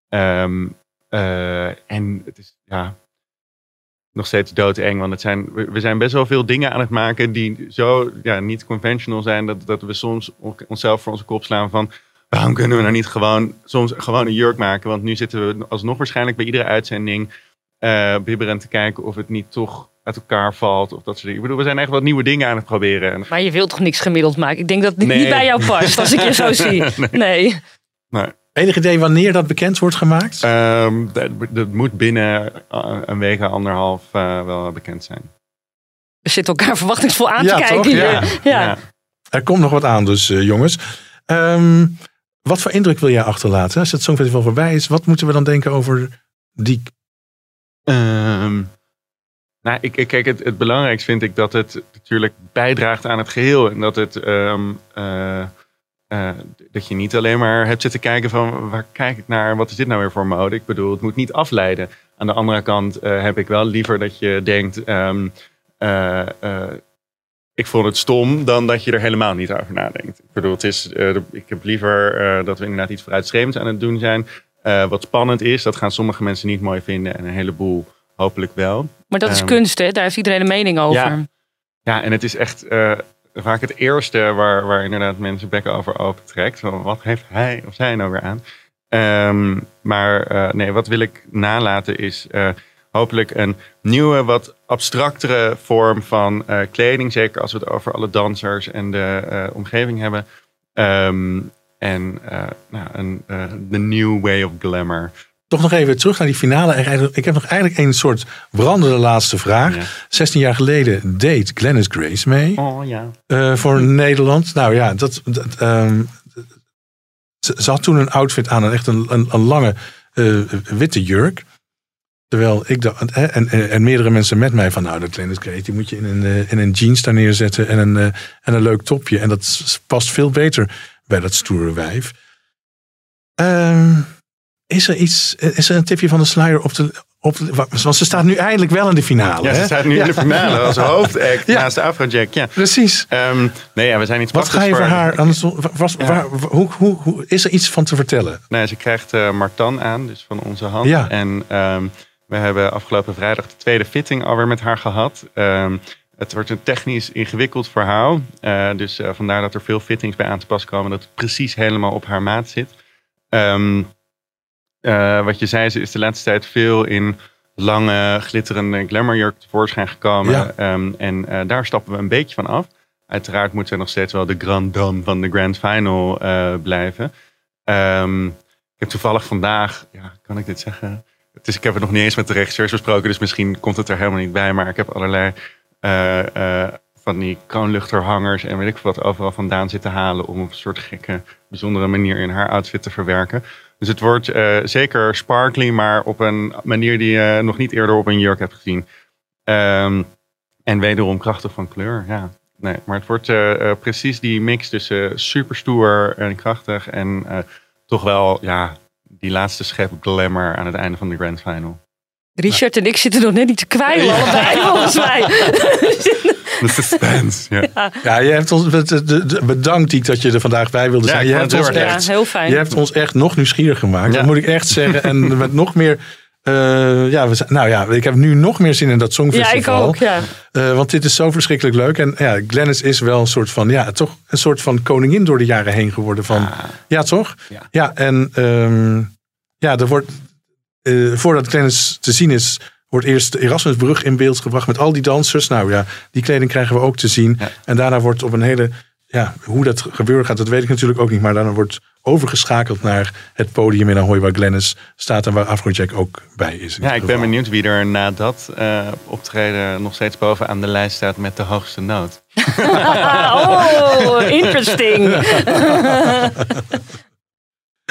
Ehm, eh, en het is ja, nog steeds doodeng. Want het zijn, we zijn best wel veel dingen aan het maken die zo ja, niet conventional zijn. Dat, dat we soms onszelf voor onze kop slaan van... Waarom kunnen we nou niet gewoon soms gewoon een jurk maken? Want nu zitten we alsnog waarschijnlijk bij iedere uitzending eh bibberend te kijken of het niet toch uit elkaar valt. Of dat soort dingen. Ik bedoel, we zijn echt wat nieuwe dingen aan het proberen. En,
Maar je wilt toch niks gemiddeld maken? Ik denk dat het
Nee.
niet bij jou past, als ik je zo zie.
Nee.
Nee.
maar,
Enig idee wanneer dat bekend wordt gemaakt?
ehm, dat, dat moet binnen eh, een week, anderhalf eh, wel bekend zijn.
We zitten elkaar verwachtingsvol aan
Ja,
te kijken
toch?
hier.
Ja.
Ja.
Ja.
Er komt nog wat aan dus, eh, jongens. Ehm, wat voor indruk wil jij achterlaten? Als het Songfestival voorbij is, wat moeten we dan denken over die...
Ehm, nou, ik, ik, kijk, het, het belangrijkste vind ik dat het natuurlijk bijdraagt aan het geheel. En dat, het, ehm, eh, dat je niet alleen maar hebt zitten kijken van waar kijk ik naar, wat is dit nou weer voor mode? Ik bedoel, het moet niet afleiden. Aan de andere kant eh, heb ik wel liever dat je denkt, ehm, eh, ik vond het stom, dan dat je er helemaal niet over nadenkt. Ik bedoel, het is, ik heb liever dat we inderdaad iets vooruitstrevends aan het doen zijn. Wat spannend is, dat gaan sommige mensen niet mooi vinden en een heleboel hopelijk wel.
Maar dat is
Ehm,
kunst, hè? Daar heeft iedereen een mening over.
Ja, ja en het is echt vaak het eerste waar, waar inderdaad mensen bekken over open trekt. Wat heeft hij of zij nou weer aan? Ehm, maar eh, nee, wat wil ik nalaten is eh, hopelijk een nieuwe, wat abstractere vorm van eh, kleding. Zeker als we het over alle dansers en de omgeving hebben. Ehm, en nou, een the new way of glamour.
Toch nog even terug naar die finale. Ik heb nog eigenlijk een soort brandende laatste vraag. 16 jaar geleden deed Glennis Grace mee.
Oh ja.
eh, voor Nederland. Nou ja, dat, dat, ehm, ze, ze had toen een outfit aan, een echt een, een, een lange eh, witte jurk. Terwijl ik dacht, en, en, en meerdere mensen met mij van, nou, dat Glennis Grace, die moet je in een, eh, in een jeans daar neerzetten en een, eh, en een leuk topje. En dat past veel beter bij dat stoere wijf. Ehm, is er iets, is er een tipje van de sluier op de, op want ze staat nu eindelijk wel in de finale.
Ja, ze
hè?
staat nu in de finale als hoofdact
Ja.
naast de Afrojack. Ja.
Precies.
nee, ja, we zijn iets
Wat ga je voor haar, anders, was, waar, hoe, hoe, hoe, is er iets van te vertellen?
Nee, ze krijgt eh Martan aan, dus van onze hand.
Ja.
En ehm, we hebben afgelopen vrijdag de tweede fitting alweer met haar gehad. Ehm, Het wordt een technisch ingewikkeld verhaal. Eh, dus eh, vandaar dat er veel fittings bij aan te pas komen. Dat het precies helemaal op haar maat zit. Ehm, eh, wat je zei, ze is de laatste tijd veel in lange, glitterende glamourjurk tevoorschijn gekomen.
Ja.
Ehm, en eh, daar stappen we een beetje van af. Uiteraard moet zij nog steeds wel de grand dame van de grand final eh, blijven. Ehm, ik heb toevallig vandaag, ja, kan ik dit zeggen? Het is, ik heb het nog niet eens met de regisseurs besproken, dus misschien komt het er helemaal niet bij. Maar ik heb allerlei van die kroonluchterhangers en weet ik wat overal vandaan zitten halen om op een soort gekke, bijzondere manier in haar outfit te verwerken. Dus het wordt eh, zeker sparkly, maar op een manier die je nog niet eerder op een jurk hebt gezien. Ehm, en wederom krachtig van kleur, ja. Nee, maar het wordt eh, eh, precies die mix tussen super stoer en krachtig en toch wel, ja, die laatste schep glamour aan het einde van de grand final.
Richard en ik zitten nog net niet te kwijlen, allebei volgens mij.
De suspense, ja.
Ja.
Ja, je hebt ons bedankt Diek dat je er vandaag bij wilde
Ja,
zijn.
ik
je hebt
het
ons
heel erg
echt.
Ja, heel fijn.
Je hebt ons echt nog nieuwsgierig gemaakt.
Ja.
Dat moet ik echt zeggen. En met nog meer. eh, ja, we zijn, nou ja, ik heb nu nog meer zin in dat
Ja, ik
Songfestival.
ook, ja.
Eh, want dit is zo verschrikkelijk leuk. En ja, Glennis is wel een soort van, ja, toch een soort van koningin door de jaren heen geworden. Van, ja. toch? Ja, en ehm, ja, er wordt, eh, voordat Glennis te zien is, wordt eerst de Erasmusbrug in beeld gebracht met al die dansers. Nou ja, die kleding krijgen we ook te zien. En daarna wordt op een hele, ja, hoe dat gebeuren gaat, dat weet ik natuurlijk ook niet. Maar daarna wordt overgeschakeld naar het podium in Ahoy waar Glennis staat en waar Afrojack ook bij is.
Ja, ik ben benieuwd wie er na dat eh, optreden nog steeds bovenaan de lijst staat met de hoogste noot.
oh, interesting.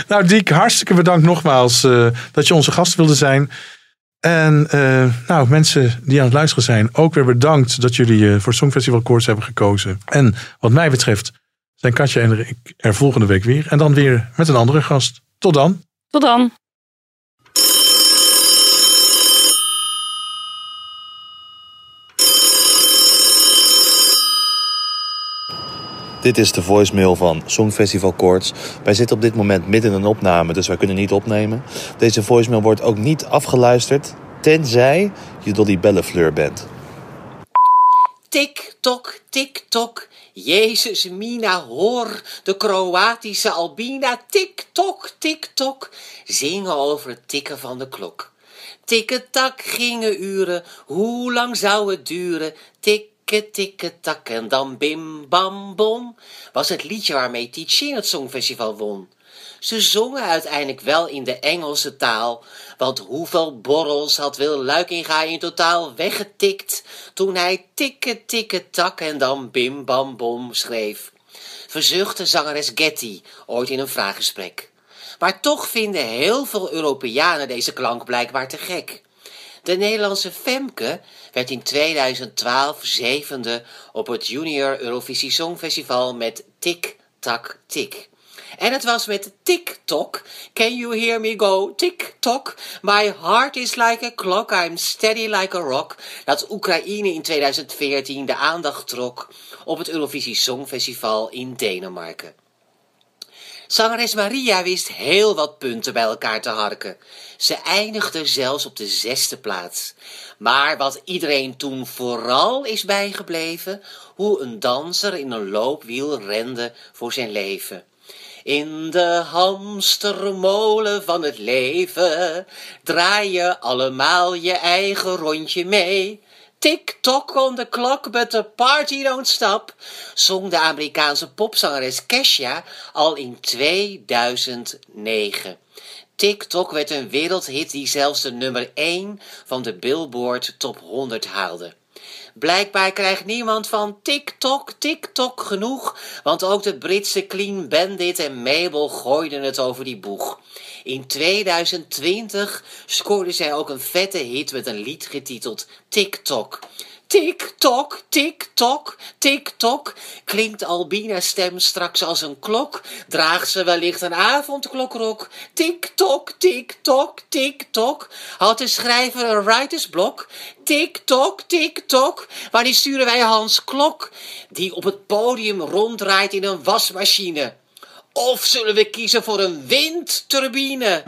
Nou, Diek, hartstikke bedankt nogmaals eh, dat je onze gast wilde zijn. En eh, nou, mensen die aan het luisteren zijn, ook weer bedankt dat jullie eh, voor Songfestival Koorts hebben gekozen. En wat mij betreft zijn Katja en ik er volgende week weer. En dan weer met een andere gast. Tot dan.
Tot dan.
Dit is de voicemail van Songfestival Koorts. Wij zitten op dit moment midden in een opname, dus wij kunnen niet opnemen. Deze voicemail wordt ook niet afgeluisterd, tenzij je Dolly Bellefleur bent.
Tik, tok, tik, tok. Jezus, Mina, hoor. De Kroatische Albina. Tik, tok, tik, tok. Zingen over het tikken van de klok. Tikketak gingen uren. Hoe lang zou het duren? Tikke, tikke, tak. En dan bim, bam, bom. Was het liedje waarmee Tichin het Songfestival won. Ze zongen uiteindelijk wel in de Engelse taal, want hoeveel borrels had Wil Luikinga in totaal weggetikt toen hij tikke tikke tak en dan bim bam bom schreef. Verzuchtte zangeres Getty ooit in een vraaggesprek. Maar toch vinden heel veel Europeanen deze klank blijkbaar te gek. De Nederlandse Femke werd in 2012 zevende op het Junior Eurovisie Songfestival met Tik Tak Tik. En het was met TikTok. Can you hear me go? TikTok. My heart is like a clock. I'm steady like a rock. Dat Oekraïne in 2014 de aandacht trok op het Eurovisie Songfestival in Denemarken. Zangeres Maria wist heel wat punten bij elkaar te harken. Ze eindigde zelfs op de zesde plaats. Maar wat iedereen toen vooral is bijgebleven, hoe een danser in een loopwiel rende voor zijn leven. In de hamstermolen van het leven draai je allemaal je eigen rondje mee. Tick-tock on the clock, but the party don't stop, zong de Amerikaanse popzangeres Kesha al in 2009. TikTok werd een wereldhit die zelfs de nummer 1 van de Billboard Top 100 haalde. Blijkbaar krijgt niemand van TikTok, TikTok genoeg, want ook de Britse Clean Bandit en Mabel gooiden het over die boeg. In 2020 scoorde zij ook een vette hit met een lied getiteld TikTok. Tik-tok, tik-tok, tik-tok. Klinkt Albina's stem straks als een klok? Draagt ze wellicht een avondklokrok? Tik-tok, tik-tok, tik-tok. Had de schrijver een writersblok? Tik-tok, tik-tok. Wanneer sturen wij Hans Klok? Die op het podium ronddraait in een wasmachine. Of zullen we kiezen voor een windturbine?